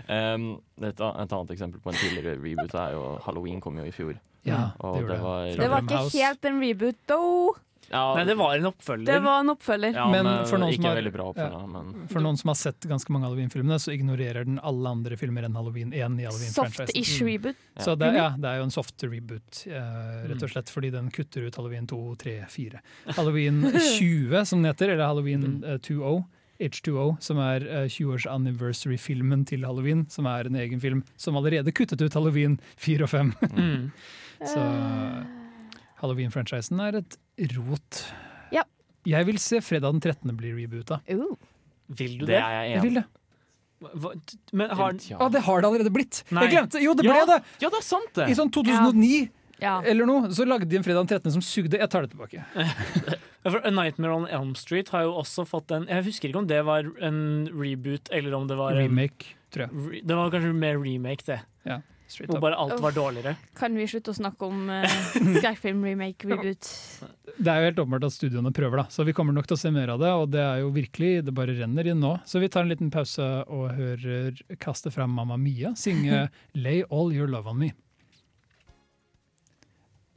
Um, et, et annet eksempel på en tidligere reboot er jo Halloween kom jo i fjor. Ja, Og det det var, Det var ikke helt en reboot, though. ja, Nei, det var en oppfølger. Det var en oppfølger. ja, Men men, for noen ikke som har- veldig bra oppfølger. Men For noen som har sett ganske mange Halloween-filmene, så ignorerer den alle andre filmer enn Halloween 1 i Halloween-franchisen. Soft-ish reboot. Ja. Så det, ja, det er jo en soft reboot, eh, rett og slett, fordi den kutter ut Halloween 2, 3, 4. Halloween 20, som den heter, eller Halloween eh, 20, H2O, som er eh, 20-års anniversary-filmen til Halloween, som er en egen film som allerede kuttet ut Halloween 4 og 5. Mm. (laughs) Så Halloween-franchisen er et rot. Ja. Jeg vil se fredag den 13. bli reboota. Uh. Vil du det det? er jeg enig i. det. Hva, men har Ja. ah, det har det allerede blitt! Nei. Jeg glemte! Jo, det ble Ja. det! ja, det er sant, det! I sånn 2009 Ja. eller noe, så lagde de en fredag den 13. som sugde. Jeg tar det tilbake. (laughs) Ja, for A Nightmare on Elm Street har jo også fått en Jeg husker ikke om det var en reboot eller om det var en Remake, tror jeg. re, Det var kanskje mer remake, det. Straight Hvor bare alt var dårligere. Kan vi slutte å snakke om uh, (laughs) skrekkfilm, remake, reboot? Det er jo helt åpenbart at studioene prøver, da. så vi kommer nok til å se mer av det. Og det er jo virkelig, det bare renner inn nå. Så vi tar en liten pause og hører kaste fram Mamma Mia synge (laughs) 'Lay All Your Love On Me'.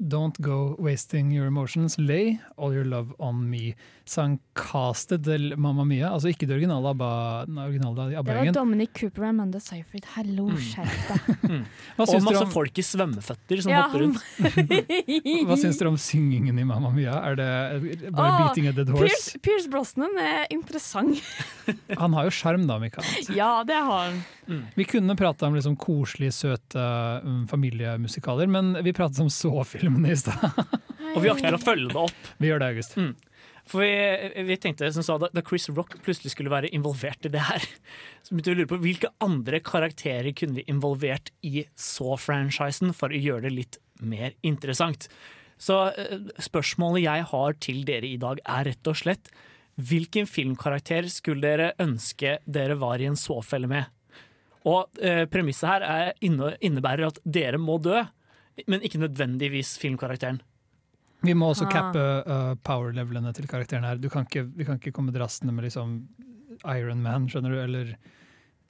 Don't go wasting your emotions. Lay all your love on me. Sang castet til Mamma Mia. Altså ikke det originale ABBA, den originale Det var Dominic Cooper og Amanda Seyfried. Hallo, skjerp deg. (laughs) Og masse om, folk i svømmeføtter som Ja, hopper rundt. (laughs) hva syns dere om syngingen i Mamma Mia? Er det bare oh, beating a dead horse? Pierce, Pierce Brosnan er interessant. (laughs) Han har jo sjarm, da, Mikael. Ja, det har han. Vi kunne prata om liksom koselige, søte um, familiemusikaler, men vi pratet om så-filmene i stad. Og vi akter å følge det opp. Vi gjør det, August. For vi, vi tenkte, som sa, da, Chris Rock plutselig skulle være involvert i det her, så begynte vi å lure på hvilke andre karakterer kunne vi involvert i Saw-franchisen for å gjøre det litt mer interessant. Så eh, spørsmålet jeg har til dere i dag er rett og slett hvilken filmkarakter skulle dere ønske dere var i en Saw-felle med? Og eh, premisset her er, inne, innebærer at dere må dø, men ikke nødvendigvis filmkarakteren. Vi må også Ah. cappe uh, power-levelene til karakteren her. Du kan ikke, vi kan ikke komme drassende med liksom Iron Man, skjønner du, eller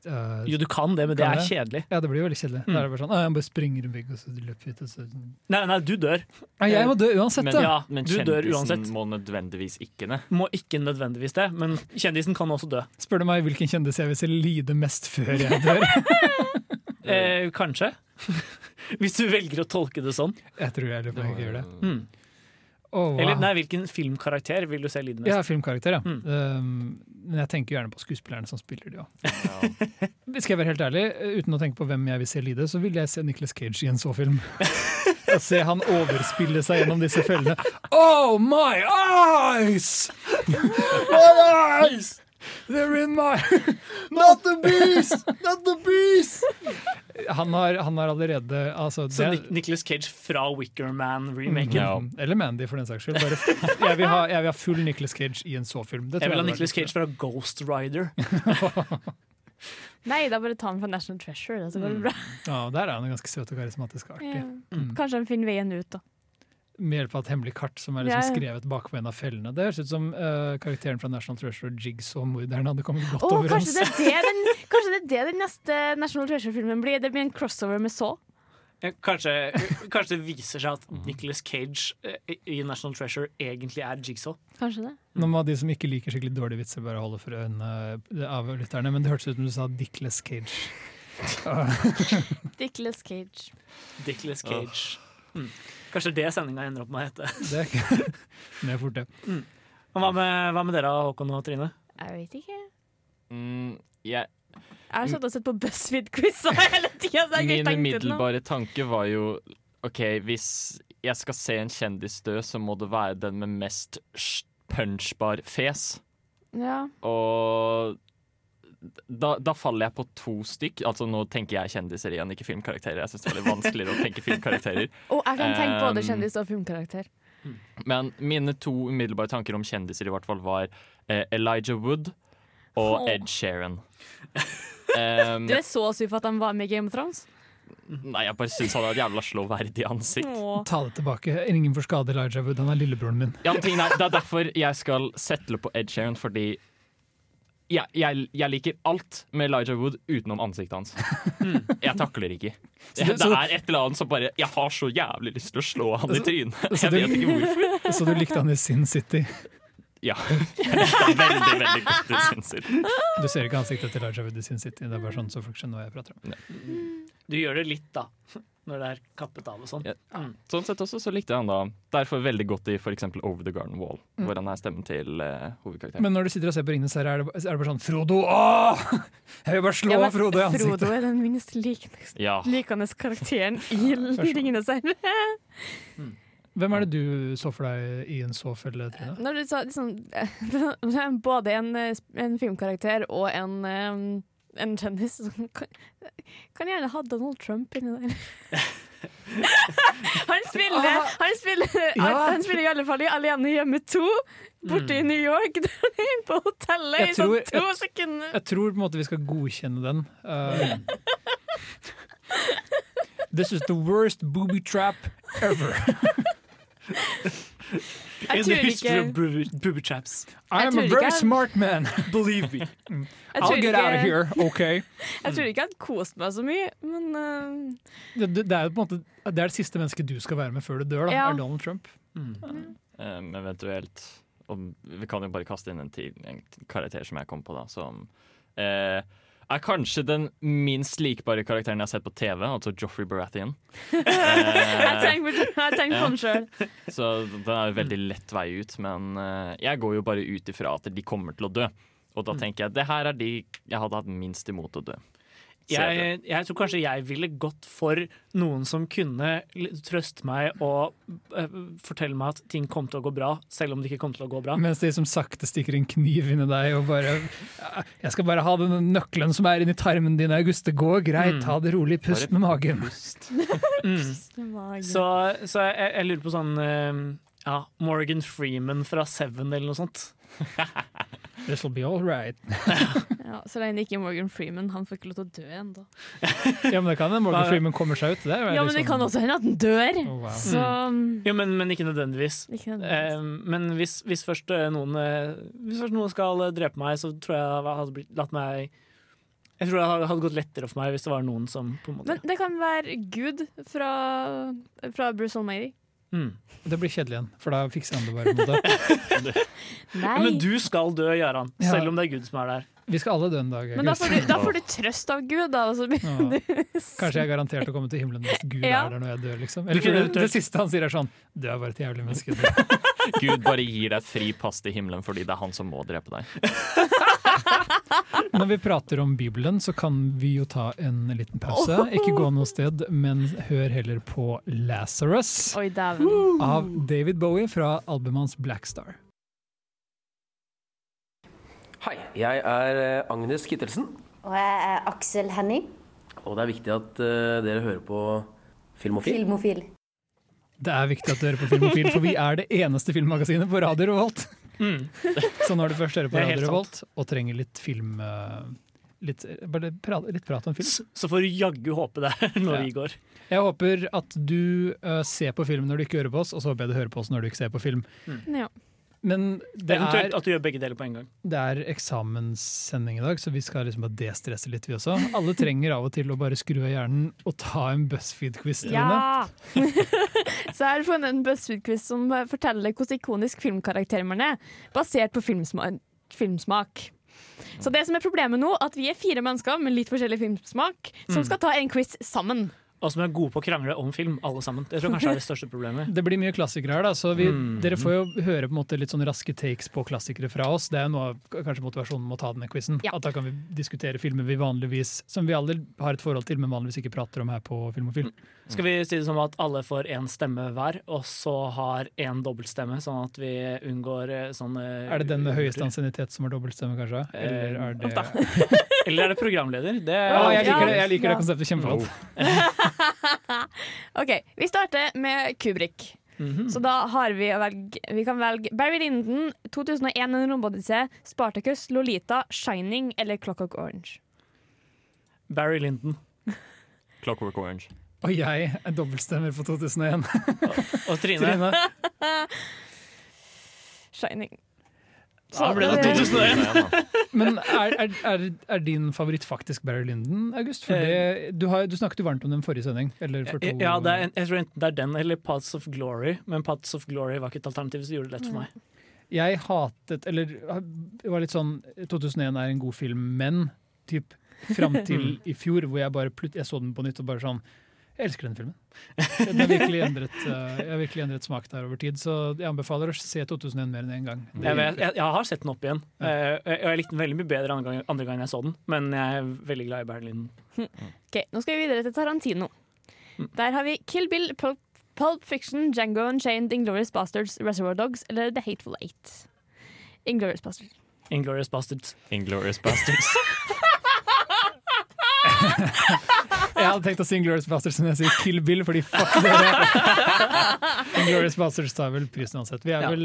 uh, Jo, du kan det, men det er kjedelig. Ja, det blir jo veldig kjedelig. Mm. Da er det bare sånn, jeg bare springer en vegg, og så løper vi til så... Nei, nei, du dør. Nei, jeg må dø uansett, Men, da! Ja, men du kjendisen uansett. må nødvendigvis ikke ned. Må ikke nødvendigvis det, men kjendisen kan også dø. Spør du meg hvilken kjendis jeg vil se lide mest før jeg dør? (laughs) Eh, kanskje. (laughs) Hvis du velger å tolke det sånn. Jeg tror jeg løper, jeg gjør det. Mm. Åh, wow. Eller nei, hvilken filmkarakter vil du se lide Ja, filmkarakter, ja. Mm. Um, men jeg tenker gjerne på skuespillerne som spiller de òg. Ja. (laughs) Skal jeg være helt ærlig, uten å tenke på hvem jeg vil se lide, så vil jeg se Nicolas Cage i en så film. (laughs) Og se han overspille seg gjennom disse fellene. Oh my eyes! (laughs) My eyes! They're in my Not the beast! Not the beast! Han har, han har allerede altså, Så det- Nic Nicolas Cage fra Wickerman-remaken. Ja. Mm, Eller Mandy, for den saks skyld. Bare, (laughs) jeg, vil ha, jeg vil ha full Nicolas Cage i en så-film. Det Jeg vil ha Nicholas Nicolas Cage fra Ghost Rider. (laughs) Nei, da bare ta han fra National Treasure. Så går det bra. bra. Ja, der er han ganske søt og karismatisk og artig. Ja. Mm. Kanskje han finner veien ut, da. Med hjelp av et hemmelig kart som er liksom Ja, ja. skrevet bakpå en av fellene. Det høres ut som uh, karakteren fra National Treasure, Jigsaw-morderen, hadde kommet godt oh, overens. kanskje, det er det den, (laughs) kanskje det er det den neste National Treasure-filmen blir? Det blir en crossover med så? Kanskje, kanskje det viser seg at (laughs) Nicolas Cage eh, i National Treasure egentlig er Jigsaw. Kanskje det? Nå må de som ikke liker skikkelig dårlige vitser, bare holde for øynene av lytterne, men det hørtes ut som du sa Dickless Cage. (laughs) Dickless Cage. Dickless Cage. Mm. Kanskje det sendinga ender opp med å hete. (laughs) Det er ikke Det er fort, det. Mm. Hva med, hva med dere, Håkon og Trine? Jeg vet ikke. Mm, jeg, Jeg har satt og sett på BuzzFeed-quiz (laughs) hele tida. Min umiddelbare tanke var jo OK, hvis jeg skal se en kjendis dø, så må det være den med mest punchbar fes. Ja. Og da, da faller jeg på to stykk. Altså Nå tenker jeg kjendiser igjen, ikke filmkarakterer. Jeg synes det er veldig vanskeligere å tenke filmkarakterer. (laughs) Og jeg kan tenke både Um, kjendis og filmkarakter. Men mine to umiddelbare tanker om kjendiser i hvert fall var eh, Elijah Wood og oh. Ed Sheeran. Um, (laughs) Du er så sur for at han var med i Game of Thrones? nei, jeg bare syns han har et jævla slåverdig ansikt. Åh. Ta det tilbake. Ingen får skade Elijah Wood, han er lillebroren min. Ja, er, Det er derfor jeg skal settle på Ed Sheeran, fordi jeg, jeg, jeg liker alt med Elijah Wood utenom ansiktet hans. Jeg takler ikke. (laughs) Det, det er et eller annet som bare Jeg har så jævlig lyst til å slå han i trynet. Jeg vet ikke hvorfor. Så du likte han i Sin City. Ja. Jeg likte han veldig, veldig godt i sin City. Du ser ikke ansiktet til Elijah Wood i Sin City. Det er bare sånn så folk skjønner hva jeg prater om. Du gjør det litt, da. (laughs) Når det er kappet av og sånn. Ja. Sånn sett også så likte jeg han da derfor veldig godt i eksempel Over the Garden Wall, Mm. hvor han er stemmen til eh, hovedkarakteren. Men når du sitter og ser på Ringenes herre, er, det- er det bare sånn Frodo! Åh! (laughs) Jeg vil bare slå Ja, men Frodo i ansiktet. Frodo er den minst likende, Ja. likende karakteren i (laughs) Ringenes herre. Hvem er det du så for deg i en så følge, Trine? Når du sa liksom, både en, eh, en filmkarakter og en, eh, en kjendis som kan, kan gjerne ha Donald Trump inni der. (laughs) Han spiller, han, spiller, Ja. han spiller i alle fall i Alene hjemme 2, borte i New York. (laughs) På hotellet Jeg i sånn tror- to jeg- sekunder. Jeg tror på en måte vi skal godkjenne den. Uh, (laughs) This is the worst booby trap ever. In the history ikke of booby, traps. I am a very smart man. (laughs) Believe me. I'll tror get out of here, OK? (laughs) Jeg tror ikke jeg hadde kost meg så mye, men uh... Det, det, er jo på en måte Det er det siste mennesket du skal være med før du dør, da, Ja. er Donald Trump. Um, eventuelt og Vi kan jo bare kaste inn en, en karakter som jeg kom på, da, som eh, er kanskje den minst likbare karakteren jeg har sett på TV, altså Joffrey Baratheon. (laughs) jeg tenker på, den sjøl. så den er veldig lett vei ut, men eh, jeg går jo bare ut ifra at de kommer til å dø. Og da tenker jeg det her er de jeg hadde hatt minst imot å dø. Jeg, jeg tror kanskje jeg ville gått for noen som kunne trøste meg og uh, fortelle meg at ting kom til å gå bra, selv om det ikke kom til å gå bra. Mens de som sakte stikker en kniv inn i deg og bare «Ja, 'Jeg skal bare ha den nøkkelen som er inni tarmen din, August. Det går greit. Ta det rolig. Pust med magen'. Pust. (laughs) (laughs) Mm. Så, så jeg, jeg lurer på sånn uh, ja, Morgan Freeman fra Seven eller noe sånt. (laughs) This will be all right. (laughs) Ja, så lenge det ikke Morgan Freeman. Han får ikke lov til å dø ennå. Ja, men det kan hende Morgan Freeman kommer seg ut. Det ja, liksom... Ja, men det liksom- kan også hende at han dør. Oh, wow. Så Jo, men, men ikke nødvendigvis. ikke nødvendigvis. Eh, men hvis, hvis, først eh, noen, eh, hvis først noen skal eh, drepe meg, så tror jeg jeg hadde blitt, latt meg Jeg tror det hadde- hadde gått lettere for meg hvis det var noen som på en måte Men det kan være Gud fra, fra Bruce Almighty. Mm. Det blir kjedelig igjen, for da fikser han det bare. på en måte. (laughs) Ja, Men du skal dø, Gøran. Selv om det er Gud som er der. Vi skal alle dø en dag. men da får, du, da får du trøst av Gud, da. Ja. Kanskje jeg er garantert å komme til himmelen hvis Gud Ja. er der når jeg dør, liksom. Eller det, det siste han sier er sånn Du er bare et jævlig menneske. du.» (laughs) Gud bare gir deg fri pass til himmelen fordi det er han som må drepe deg. (laughs) Når vi prater om Bibelen, så kan vi jo ta en liten pause. Ikke gå noe sted, men hør heller på Lazarus Oi, av David Bowie fra albumet hans Black Star. Hei, jeg er eh, Agnes Kittelsen, Og jeg er Aksel Henning, og det er viktig at uh, dere hører på Filmofil. filmofil. Det er viktig at du hører på Filmofil, for vi er det eneste filmmagasinet på Radio Revolt. Mm. Så når du først hører på Radio Revolt og trenger litt film eh, Litt, bare prat, litt prat om film. Så, så får du jaggu håpe det når Ja. vi går. Jeg håper at du uh, ser på film når du ikke hører på oss, og så håper jeg du hører på oss når du ikke ser på film. Ja. Men det Eventuelt er, at du gjør begge deler på en gang. det er eksamenssending i dag, så vi skal liksom bare destresse litt, vi også. Alle trenger av og til å bare skru av hjernen og ta en BuzzFeed-quiz. Ja! (laughs) så jeg har funnet en BuzzFeed-quiz som forteller hvordan ikonisk filmkarakter man er, basert på filmsma filmsmak. Så det som er problemet nå, at vi er fire mennesker med litt forskjellig filmsmak som skal ta en quiz sammen. Og som er gode på å krangle om film, alle sammen. Det tror jeg kanskje er det største problemet. Det blir mye klassikere her, da. Så vi, Mm. dere får jo høre på en måte litt sånn raske takes på klassikere fra oss. Det er jo noe av kanskje motivasjonen med å ta denne quizen. At da kan vi diskutere filmer vi vanligvis Som vi alle har et forhold til, men vanligvis ikke prater om her på Film & Film Skal vi si det som at alle får én stemme hver, og så har én dobbeltstemme, sånn at vi unngår eh, sånne Er det den med høyest ansiennitet som har dobbeltstemme, kanskje? Eh, Eller er det (laughs) Eller er det programleder? Det Ja, jeg liker det, jeg liker det Ja. konseptet kjempegodt. (laughs) OK, vi starter med Kubrick. -hmm. Så da har vi å velge Vi kan velge Barry Linden, 2001 En romodyssé, Spartacus, Lolita, Shining eller Clockwork Orange. Barry Linden. (laughs) Clockwork Orange. Og jeg er dobbeltstemmer på 2001. (laughs) Og Trine. Shining. Da ble det 2001. Men er, er, er, er din favoritt faktisk Barry Lyndon, August? Det, du, har, du snakket jo varmt om den forrige sending. Eller for to Eh, Ja, det er, jeg tror enten det er den eller Paths of Glory, men Paths of Glory var ikke et alternativ, så gjorde det lett for meg. Jeg hatet Eller det var litt sånn 2001 er en god film, men typ fram til (laughs) i fjor, hvor jeg bare plut jeg så den på nytt og bare sånn Jeg elsker den filmen. (laughs) Den har virkelig endret, uh, jeg har virkelig endret smak der over tid, så jeg anbefaler å se 2001 mer enn én en gang. Jeg, vet, jeg, jeg har sett den opp igjen, og og jeg likte den veldig mye bedre andre gang, andre gang jeg så den, men jeg er veldig glad i Berlin. Linden. Ok, Nå skal vi videre til Tarantino. Der har vi Kill Bill, Pulp, Pulp Fiction, Django Unchained, Inglorious Bastards, Reservoir Dogs eller The Hateful Eight. Inglorious Bastards. Inglorious Bastards. Inglorious Bastards. (laughs) Jeg hadde tenkt å si Glorious Bastards når jeg sier Kill Bill, fordi fuck dere. Glorious Bastards tar vel prisen uansett. Vi er, Ja. vel,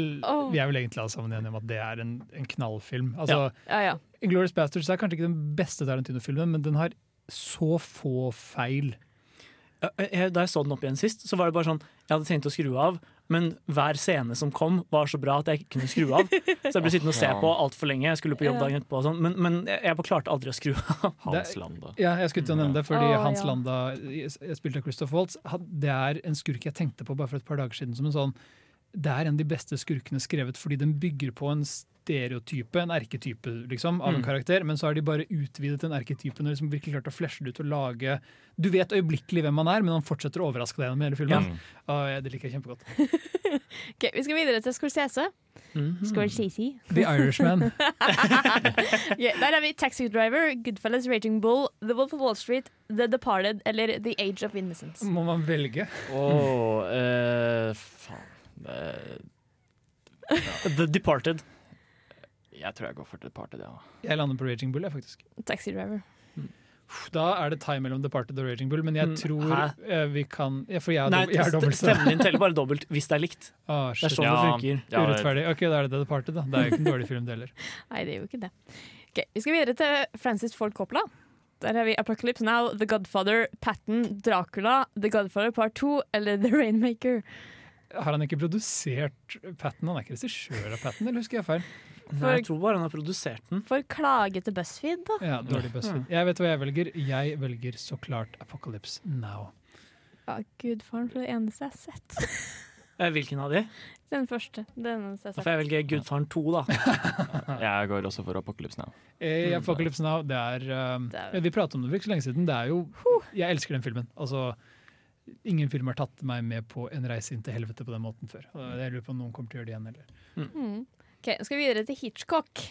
vi er vel egentlig alle sammen enige om at det er en, en knallfilm. Altså, Ja, ja. Glorious Bastards er kanskje ikke den beste Tarantino-filmen, men den har så få feil. Da jeg så den opp igjen sist, så var det bare sånn Jeg hadde tenkt å skru av, men hver scene som kom, var så bra at jeg ikke kunne skru av. (laughs) Så jeg ble sittende og se på altfor lenge. Jeg skulle på jobb dagen etterpå, og sånn, men, men jeg bare klarte aldri å skru av. Hans Landa. Ja, jeg skulle til å nevne det, fordi Hans ja. Landa, jeg spilte av Christoph Waltz, det er en skurk jeg tenkte på bare for et par dager siden som en sånn Det er en av de beste skurkene skrevet fordi den bygger på en stereotype, en erketype liksom, av en Mm. karakter, men så har de bare utvidet den erketypen og liksom virkelig klart å flashe det ut og lage Du vet øyeblikkelig hvem han er, men han fortsetter å overraske deg gjennom hele filmen. Ja. Og, det liker jeg kjempegodt. (laughs) Ok, Vi skal videre til Scorsese. Mhm. Scorsese. The Irishman. (laughs) Ok, der har vi Taxi Driver, Goodfellas, Raging Bull, The Wolf of Wall Street, The Departed eller The Age of Innocence. Må man velge? Å, oh, uh, faen uh, (laughs) The Departed. Jeg tror jeg går for Departed, ja. Jeg lander på Raging Bull, jeg, faktisk. Taxi Driver. Da er det time mellom Departed og Raging Bull, men jeg Mm, tror hæ? eh, vi kan ja, For jeg Nei, jeg er dobbelt stemmen din teller bare dobbelt hvis det er likt. Ah, Det er sånn sånn det funker. Ja, Urettferdig. Ok, da er det The Departed, da. Det er jo ikke en dårlig film, det heller. (laughs) Nei, det er jo ikke det. Ok, Vi skal videre til Francis Ford Coppola. Der har vi Apocalypse Now, The Godfather, Patten, Dracula, The Godfather Part 2 eller The Rainmaker. Har han ikke produsert Patten? Han er ikke regissør av Patten, eller husker jeg feil? Nei, jeg tror bare han har produsert den. For klage til BuzzFeed, da. Ja, dårlig BuzzFeed. Jeg vet hva jeg velger. Jeg velger så klart Apocalypse Now. Ja, gudfaren for det eneste jeg har sett. (laughs) Eh, Hvilken av de? Den første. Den eneste jeg Da får jeg velge Gudfaren 2, da. Jeg går også for Apocalypse Now. Eh, Mm. Apocalypse Now, det er, um, Det er- Vi pratet om det for ikke så lenge siden. Det er jo Jeg elsker den filmen. Altså Ingen film har tatt meg med på en reise inn til helvete på den måten før. Jeg lurer på om noen kommer til å gjøre det igjen. Eller. Mm. Ok, Nå skal vi videre til Hitchcock.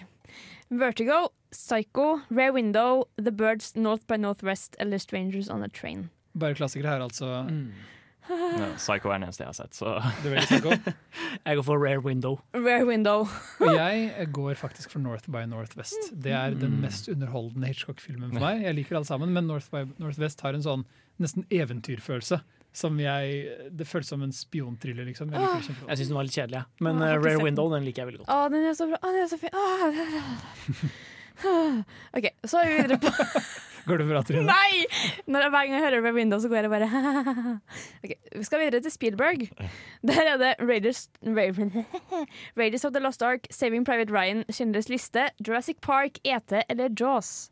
Vertigo, Psycho, Rare Window, The Birds, North by Northwest eller Strangers on a Train. Bare klassikere her, altså. Mm. No, Psycho er den eneste jeg har sett, så. (laughs) Jeg går for Rare Window. Rare Window. (laughs) Og jeg går faktisk for North by Northwest. Det er den mest underholdende Hitchcock-filmen for meg. Jeg liker alle sammen, men North by Northwest har en sånn nesten eventyrfølelse. Som jeg, Det føles som en spionthriller, liksom. Jeg liker det. Jeg syns den var litt kjedelig, men ikke Rare Window den liker jeg veldig godt. Å, den er så bra! Å, den er så fin! (laughs) OK, så er vi videre på (laughs) Går det bra, Trine? Nei! Når jeg, hver gang jeg hører Rare Window, så går jeg bare (laughs) Ok, Vi skal videre til Spielberg. Der er det Raiders, Raiders of the Lost Ark, Saving Private Ryan, Schindlers liste, Jurassic Park, ET eller Jaws.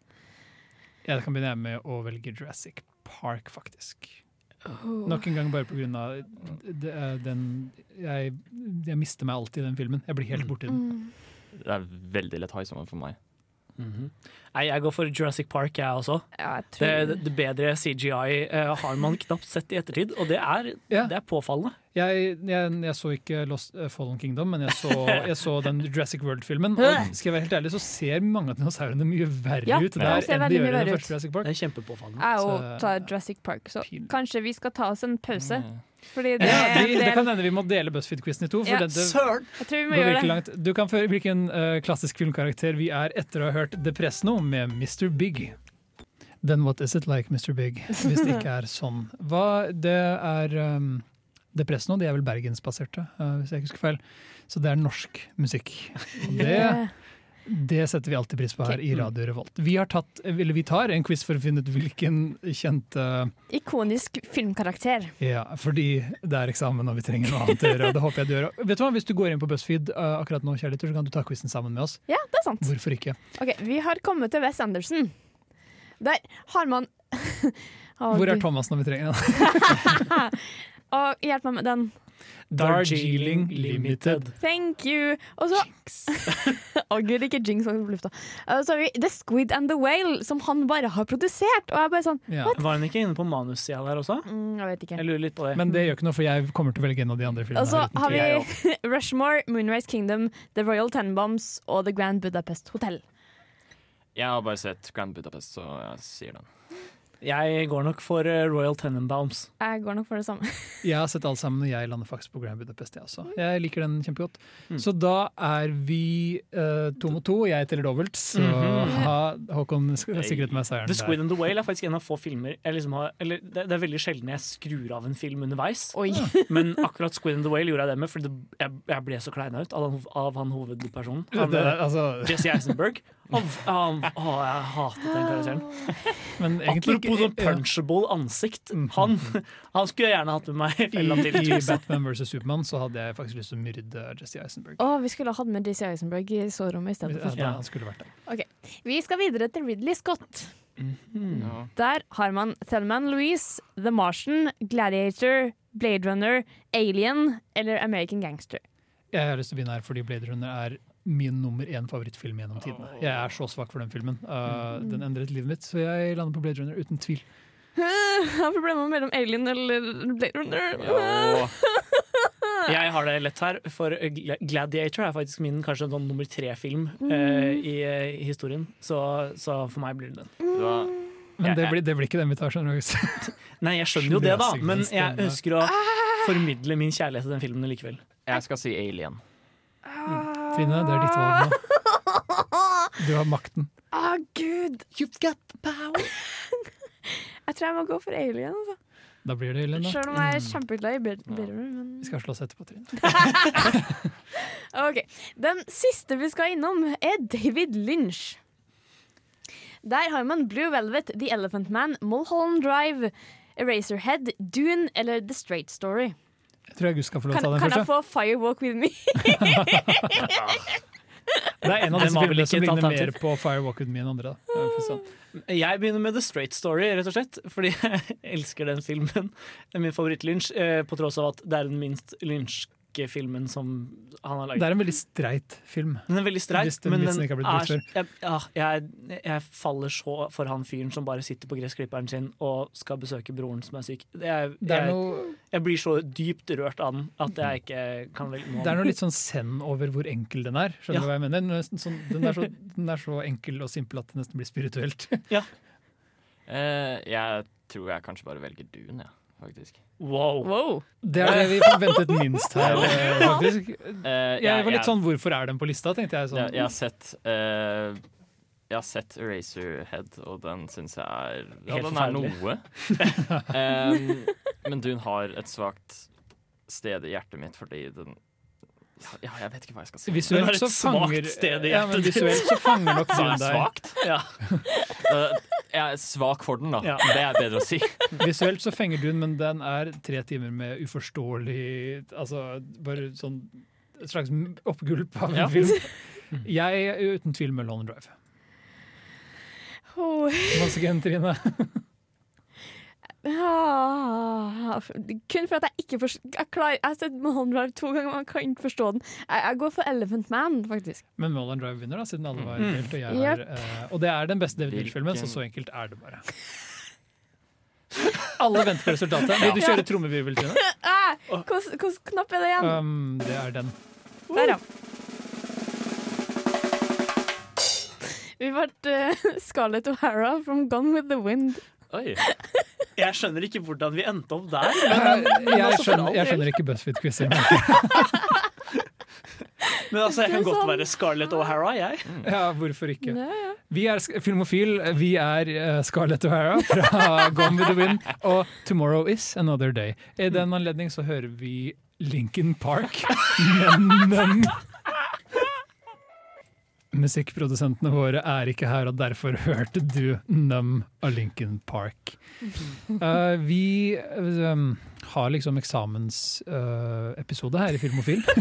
Ja, det kan begynne med å velge Jurassic Park, faktisk. Nok en gang bare på grunn av er den jeg, jeg mister meg alltid i den filmen. Jeg blir helt borti den. Mm. det er veldig lett high sommer for meg. Nei, jeg går for Jurassic Park, jeg også. Ja, jeg Det, tror det, det bedre CGI uh, har man knapt sett i ettertid, og det er, Ja. det er påfallende. Jeg, jeg, jeg så ikke Lost uh, Fallen Kingdom, men jeg så, (laughs) jeg så den Jurassic World-filmen. Og skal jeg være helt ærlig, så ser mange av dinosaurene mye verre Ja, ut der enn de gjør i den første Jurassic Park. Det er kjempepåfallende. jeg òg tar Jurassic Park, så kanskje vi skal ta oss en pause. Fordi det, Ja, vi, det det- kan hende vi må dele BuzzFeed-quizen i to. For Ja, dette Søren! jeg tror vi må gjøre det. langt. Du kan føre hvilken uh, klassisk filmkarakter vi er etter å ha hørt Depresno med Mr. Big. Then what is it like, Mr. Big? Hvis det ikke er sånn. Hva det er um, Depresno, de er vel bergensbaserte, uh, hvis jeg ikke husker feil. Så det er norsk musikk. Og det, det setter vi alltid pris på her okay. i Radio Revolt. Vi, har tatt, eller vi tar en quiz for å finne ut hvilken kjente Ikonisk filmkarakter. ja, fordi det er eksamen og vi trenger noe annet å gjøre. det håper jeg du gjør. Vet du hva, Hvis du går inn på BuzzFeed uh, akkurat nå, kjærligheter, så kan du ta quizen sammen med oss. Ja, det er sant. Hvorfor ikke? Ok, Vi har kommet til Wes Anderson. Der har man (laughs) Hvor er Thomas når vi trenger han? (laughs) og hjelp meg med den. Darjeeling Limited. Thank you! Og så (laughs) Å gud, ikke jinx på lufta. Uh, så har vi The Squid and the Whale, som han bare har produsert. Og jeg er bare sånn Ja. Var han ikke inne på manussida der også? mm, Jeg vet ikke. Jeg lurer litt på det. Men det gjør ikke noe, for jeg kommer til å velge en av de andre filmene. Og så har vi (laughs) Rushmore, Moonrise Kingdom, The Royal Tenenbaums og The Grand Budapest Hotel. Jeg har bare sett Grand Budapest, så jeg sier den. Jeg går nok for eh, Royal Tenenbaums. Jeg går nok for det samme. (laughs) Jeg har sett alt sammen, og jeg lander faktisk på Grand Budapest. Jeg, også. jeg liker den kjempegodt. Mm. Så da er vi uh, to mot to, og jeg teller dobbelt. Så Mhm. ha, Håkon sikret meg seieren The Squid der. and the Whale er faktisk en av få filmer jeg liksom har, eller det, det er veldig sjelden jeg skrur av en film underveis. Oi. (laughs) Men akkurat Squid and the Whale gjorde jeg det med, fordi det, jeg, jeg ble så kleina ut av, han- av han hovedpersonen. Han, Det, altså, Jesse Eisenberg. Av, av, å, jeg hatet den karakteren. men egentlig Apropos sånn punchable ansikt. Han, han skulle jeg gjerne hatt med meg i. I, Batman vs. Supermann så hadde jeg faktisk lyst til å myrde Jesse Eisenberg. Å, vi skulle ha hatt med Jesse Eisenberg i soverommet i stedet. Ja, Han skulle vært der. Vi skal videre til Ridley Scott. Mhm. Ja. Der har man Thelman Louise, The Martian, Gladiator, Blade Runner, Alien eller American Gangster. Jeg har lyst til å begynne her fordi Blade Runner er min nummer én favorittfilm gjennom tidene. Jeg er så svak for den filmen. Uh, Den endret livet mitt, så jeg lander på Blade Runner uten tvil. (laughs) Jeg har problemer mellom Alien eller Blade Runner. Ja. Jeg har det lett her, for Gladiator er faktisk min kanskje noen nummer tre-film eh, i, eh, i historien. Så, så for meg blir det den. Det Men det blir, det blir ikke den vi tar. skjønner du. (laughs) Nei, jeg skjønner jo det, da, men jeg ønsker å formidle min kjærlighet til den filmen likevel. jeg skal si Alien. Trine, det er ditt valg nå. (laughs) Du har makten. Å, gud! You've got the power. (laughs) Jeg tror jeg må gå for Alien. Altså. Da blir det Alien, da. Selv om jeg er kjempeglad i Blade Ja. Men... Vi skal slåss etterpå, Trine. (laughs) Ok, Den siste vi skal innom, er David Lynch. Der har man Blue Velvet, The Elephant Man, Mulholland Drive, Eraserhead, Dune eller The Straight Story. Jeg tror August skal få lov Kan, til å ta kan den jeg første. få Firewalk With Me? Det er en av de filmene som begynner ligner mer på Firewalk With Me enn andre. Sånn. Jeg begynner med The Straight Story, rett og slett. Fordi (laughs) jeg elsker den filmen. Det er min favoritt-Lynch, eh, på tross av at det er den minst lynchske filmen som han har Det er en veldig streit film. Den er veldig streit, Hvis den men den ikke har blitt er, jeg, ja, jeg, jeg faller så for han fyren som bare sitter på gressklipperen sin og skal besøke broren som er syk. Jeg, Det jeg, noe, jeg blir så dypt rørt av den at jeg ikke kan velge noe det er noe litt sånn send over hvor enkel den er. Skjønner du Ja. hva jeg mener? Den er Sånn, den, er så, den er så enkel og simpel at det nesten blir spirituelt. (laughs) Eh, jeg tror jeg kanskje bare velger Dune, ja, faktisk. Wow. Wow. Det er det vi forventet minst her, eh, faktisk. Eh, Jeg var litt sånn 'hvorfor er den på lista', tenkte jeg. jeg, Ja, jeg har sett uh, Jeg har sett Eraserhead, og den syns jeg er Ja, Helt den er noe. um, (laughs) men Dune har et svakt sted i hjertet mitt fordi den Ja, jeg vet ikke hva jeg skal si. Visuelt så fanger ja, visuelt så fanger nok (laughs) Dune deg. svakt? Ja. (laughs) Eh, jeg er svak for den, da. Ja. Det er bedre å si. (laughs) Visuelt så fenger du den, men den er tre timer med uforståelig Altså bare sånn et slags oppgulp av en Ja. film. Jeg er uten tvil med Lone Drive. Oh. Once again, Trine. (laughs) Ja, kun for at jeg ikke forstår Jeg, klarer- jeg har sett Mulholland Drive to ganger, men jeg kan ikke forstå den. Jeg, jeg går for Elephant Man, faktisk. Men Mulholland Drive vinner, da, siden alle var Mm. delt. Og, jeg har, Yep. eh, og det er den beste David Lynch-filmen, så så enkelt er det bare. Alle venter på resultatet. Vil du kjøre trommevirvel, Trine? (laughs) Ah, Hvilken knapp er det igjen? Um, det er den. Der, ja. Vi ble uh, (laughs) Scarlett O'Hara from Gone with the Wind. Oi. Jeg skjønner ikke hvordan vi endte opp der. Jeg, Men, jeg, skjønner, jeg skjønner ikke BuzzFeed-quizen. (laughs) Men altså, jeg kan godt sånn. være Scarlett O'Hara, jeg. Ja, hvorfor ikke? Vi er Filmofil. Vi er eh, Scarlett O'Hara fra (laughs) Gone with the Wind og Tomorrow Is Another Day. I den anledning så hører vi Lincoln Park. (laughs) Men, men Musikkprodusentene våre er ikke her, og derfor (laughs) hørte du Num av Lincoln Park. Uh, vi um, har liksom eksamensepisode her i Filmofil. (laughs)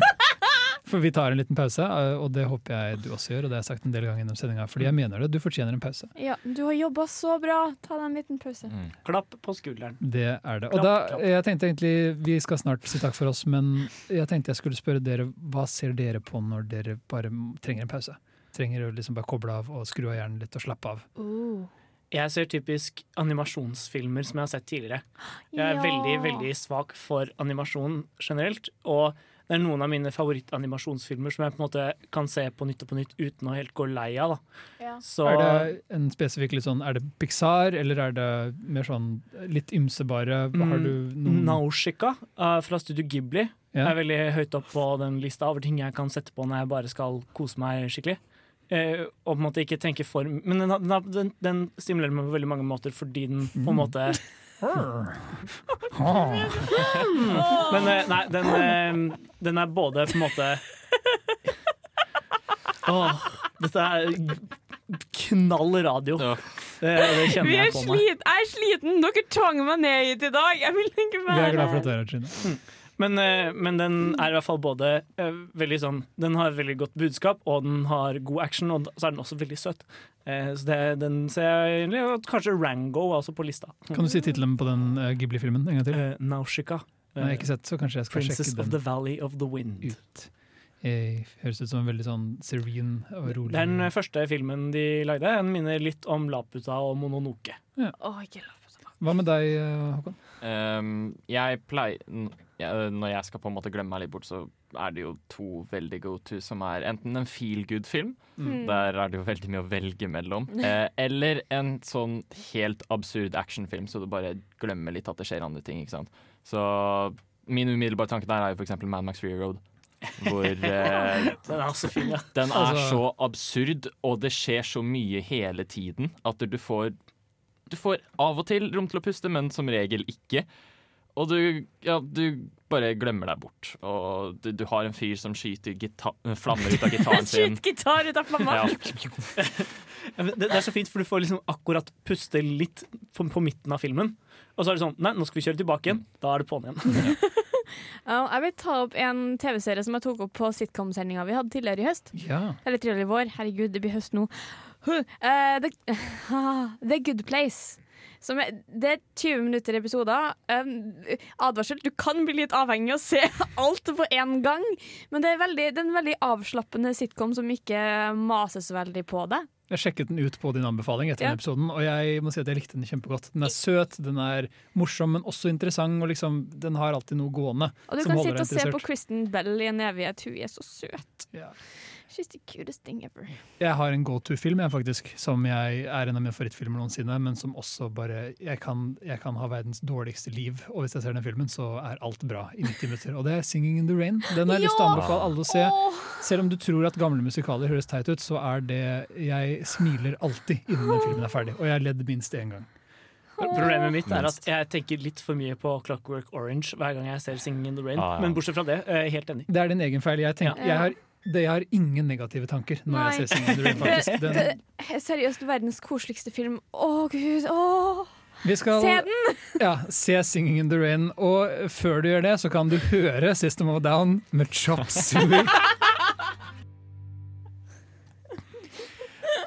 For vi tar en liten pause, eh, og det håper jeg du også gjør. Og det har jeg sagt en del ganger gjennom sendinga, fordi jeg mener det. Du fortjener en pause. Ja, du har jobba så bra. Ta deg en liten pause. Klapp på skulderen. Det er det. Og Klapp, da, klapp. jeg tenkte egentlig, Vi skal snart si takk for oss, men jeg tenkte jeg skulle spørre dere hva ser dere på når dere bare trenger en pause? Trenger å liksom bare koble av og skru av hjernen litt og slappe av. Uh. Jeg ser typisk animasjonsfilmer som jeg har sett tidligere. Jeg er Ja. veldig veldig svak for animasjon generelt. Og det er noen av mine favorittanimasjonsfilmer som jeg på en måte kan se på nytt og på nytt uten å helt gå lei av. Da. Ja. Så Er det en spesifikk litt sånn, er det Pixar, eller er det mer sånn litt ymsebare? Har du noen Naushika uh, fra Studio Ghibli Ja. er veldig høyt opp på den lista over ting jeg kan sette på når jeg bare skal kose meg skikkelig. Eh, og på en måte ikke tenke for Men den, den, den, den stimulerer meg på veldig mange måter fordi den på en måte (laughs) Men eh, nei, den, eh, den er både på en måte Åh, dette er knall radio. Det, det kjenner Vi er jeg på meg. jeg er sliten! Dere tvang meg ned hit i dag! Jeg vil ikke Vi er glad for at du er her, Trine. Men, eh, men den er i hvert fall både eh, veldig sånn Den har veldig godt budskap, og den har god action, og så er den også veldig søt. Eh, så det, den ser jeg egentlig og Kanskje Rango er også på lista. Kan du si tittelen på den Ghibli-filmen en gang til? Nausicaa. Nei, ikke sett, så kanskje jeg skal Princess sjekke of den the Valley of the Wind. ut. Eh, høres ut som en veldig sånn serene og rolig den første filmen de lagde. Den minner litt om Laputa og Mononoke. Åh, ikke la Hva med deg, eh, Håkon? Um, jeg pleier Når jeg skal på en måte glemme meg litt bort, så er det jo to veldig go to, som er enten en feel good-film, Mm. der er det jo veldig mye å velge mellom, (laughs) eh, eller en sånn helt absurd actionfilm, så du bare glemmer litt at det skjer andre ting. ikke sant? Så min umiddelbare tanke der er jo eksempel Mad Max Free Road. Hvor (laughs) eh, Den er så fin, ja. den er Altså- så absurd, og det skjer så mye hele tiden at du får Du får av og til rom til å puste, men som regel ikke. Og du, ja, du bare glemmer deg bort. Og du, du har en fyr som skyter gita flammer ut av gitaren sin. Skyt gitar ut av flamma! Ja. (laughs) Det, det er så fint, for du får liksom akkurat puste litt på, på midten av filmen. Og så er det sånn Nei, nå skal vi kjøre tilbake igjen. Da er det på'n igjen. Ja, (laughs) jeg vil ta opp en TV-serie som jeg tok opp på sitcom-sendinga vi hadde tidligere i høst. Ja. Eller tidligere i vår. Herregud, det blir høst nå. Huh. the, the, the Good Place. Som er, det er 20 minutter episoder. Um, advarsel, du kan bli litt avhengig av å se (laughs) alt på én gang. Men det er, veldig, det er en veldig avslappende sitcom som ikke mases veldig på det. Jeg sjekket den ut på din anbefaling etter Ja. den episoden, og jeg må si at jeg likte den kjempegodt. Den er søt, den er morsom, men også interessant, og liksom, den har alltid noe gående. Og du kan sitte og se på. Kristen Bell i en evighet. Hun er så søt. Ja. She's the cutest thing ever. Jeg har en go to-film jeg faktisk, som jeg er en av mine favorittfilmer noensinne, men som også bare jeg kan, jeg kan ha verdens dårligste liv, og hvis jeg ser den filmen, så er alt bra i 90 minutter. Og det er 'Singing in the Rain'. Den har jeg lyst til å anbefale alle å se. Oh! Selv om du tror at gamle musikaler høres teit ut, så er det Jeg smiler alltid innen den filmen er ferdig, og jeg har ledd minst én gang. Problemet mitt er at jeg tenker litt for mye på Clockwork Orange hver gang jeg ser Singing in the Rain. Ah, ja. Men bortsett fra det, jeg er helt enig. Det er din egen feil. Jeg, tenker, jeg, har, det, har ingen negative tanker når Nei. jeg ser 'Singing in the Rain'. Faktisk. (laughs) Den, det er seriøst verdens koseligste film. Å, gud. Å! vi skal Se den! (laughs) ja, se 'Singing in the Rain', og før du gjør det, så kan du høre 'System of a Down' med Chop Suey.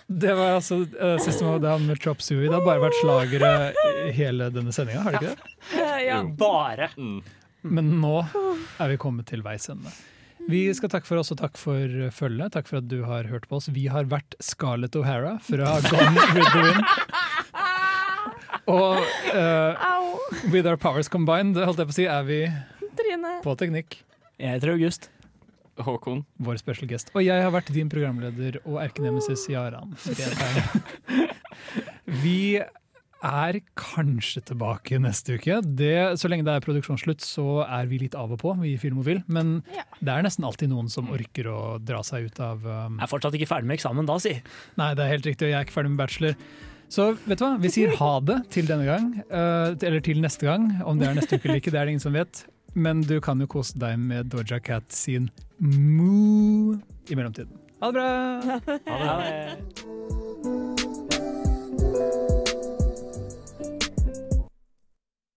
Det var altså uh, System of a Down med Chop Suey. Det har bare vært slagere hele denne sendinga, har det ikke det? ja. Bare. Men nå er vi kommet til veis ende. Vi skal takke for oss og takk for følget. Takk for at du har hørt på oss. Vi har vært Scarlett O'Hara fra Gone with the Wind. Og uh, with our powers combined, holdt jeg på å si, er vi Trine. på teknikk. Jeg heter August. Håkon. Vår special guest. Og jeg har vært din programleder og erkenemesis Jaran. (laughs) Vi er kanskje tilbake neste uke. Det, så lenge det er produksjonsslutt, så er vi litt av og på, vi i Filmofil. Men det er nesten alltid noen som orker å dra seg ut av um... Jeg er fortsatt ikke ferdig med eksamen da, si. Nei, det er helt riktig, jeg er ikke ferdig med bachelor. Så vet du hva, vi sier ha det til denne gang, uh, eller til neste gang. Om det er neste uke eller ikke, det er det ingen som vet. Men du kan jo kose deg med Doja Cat sin Moo i mellomtiden. Ha det bra! Ha det. (laughs)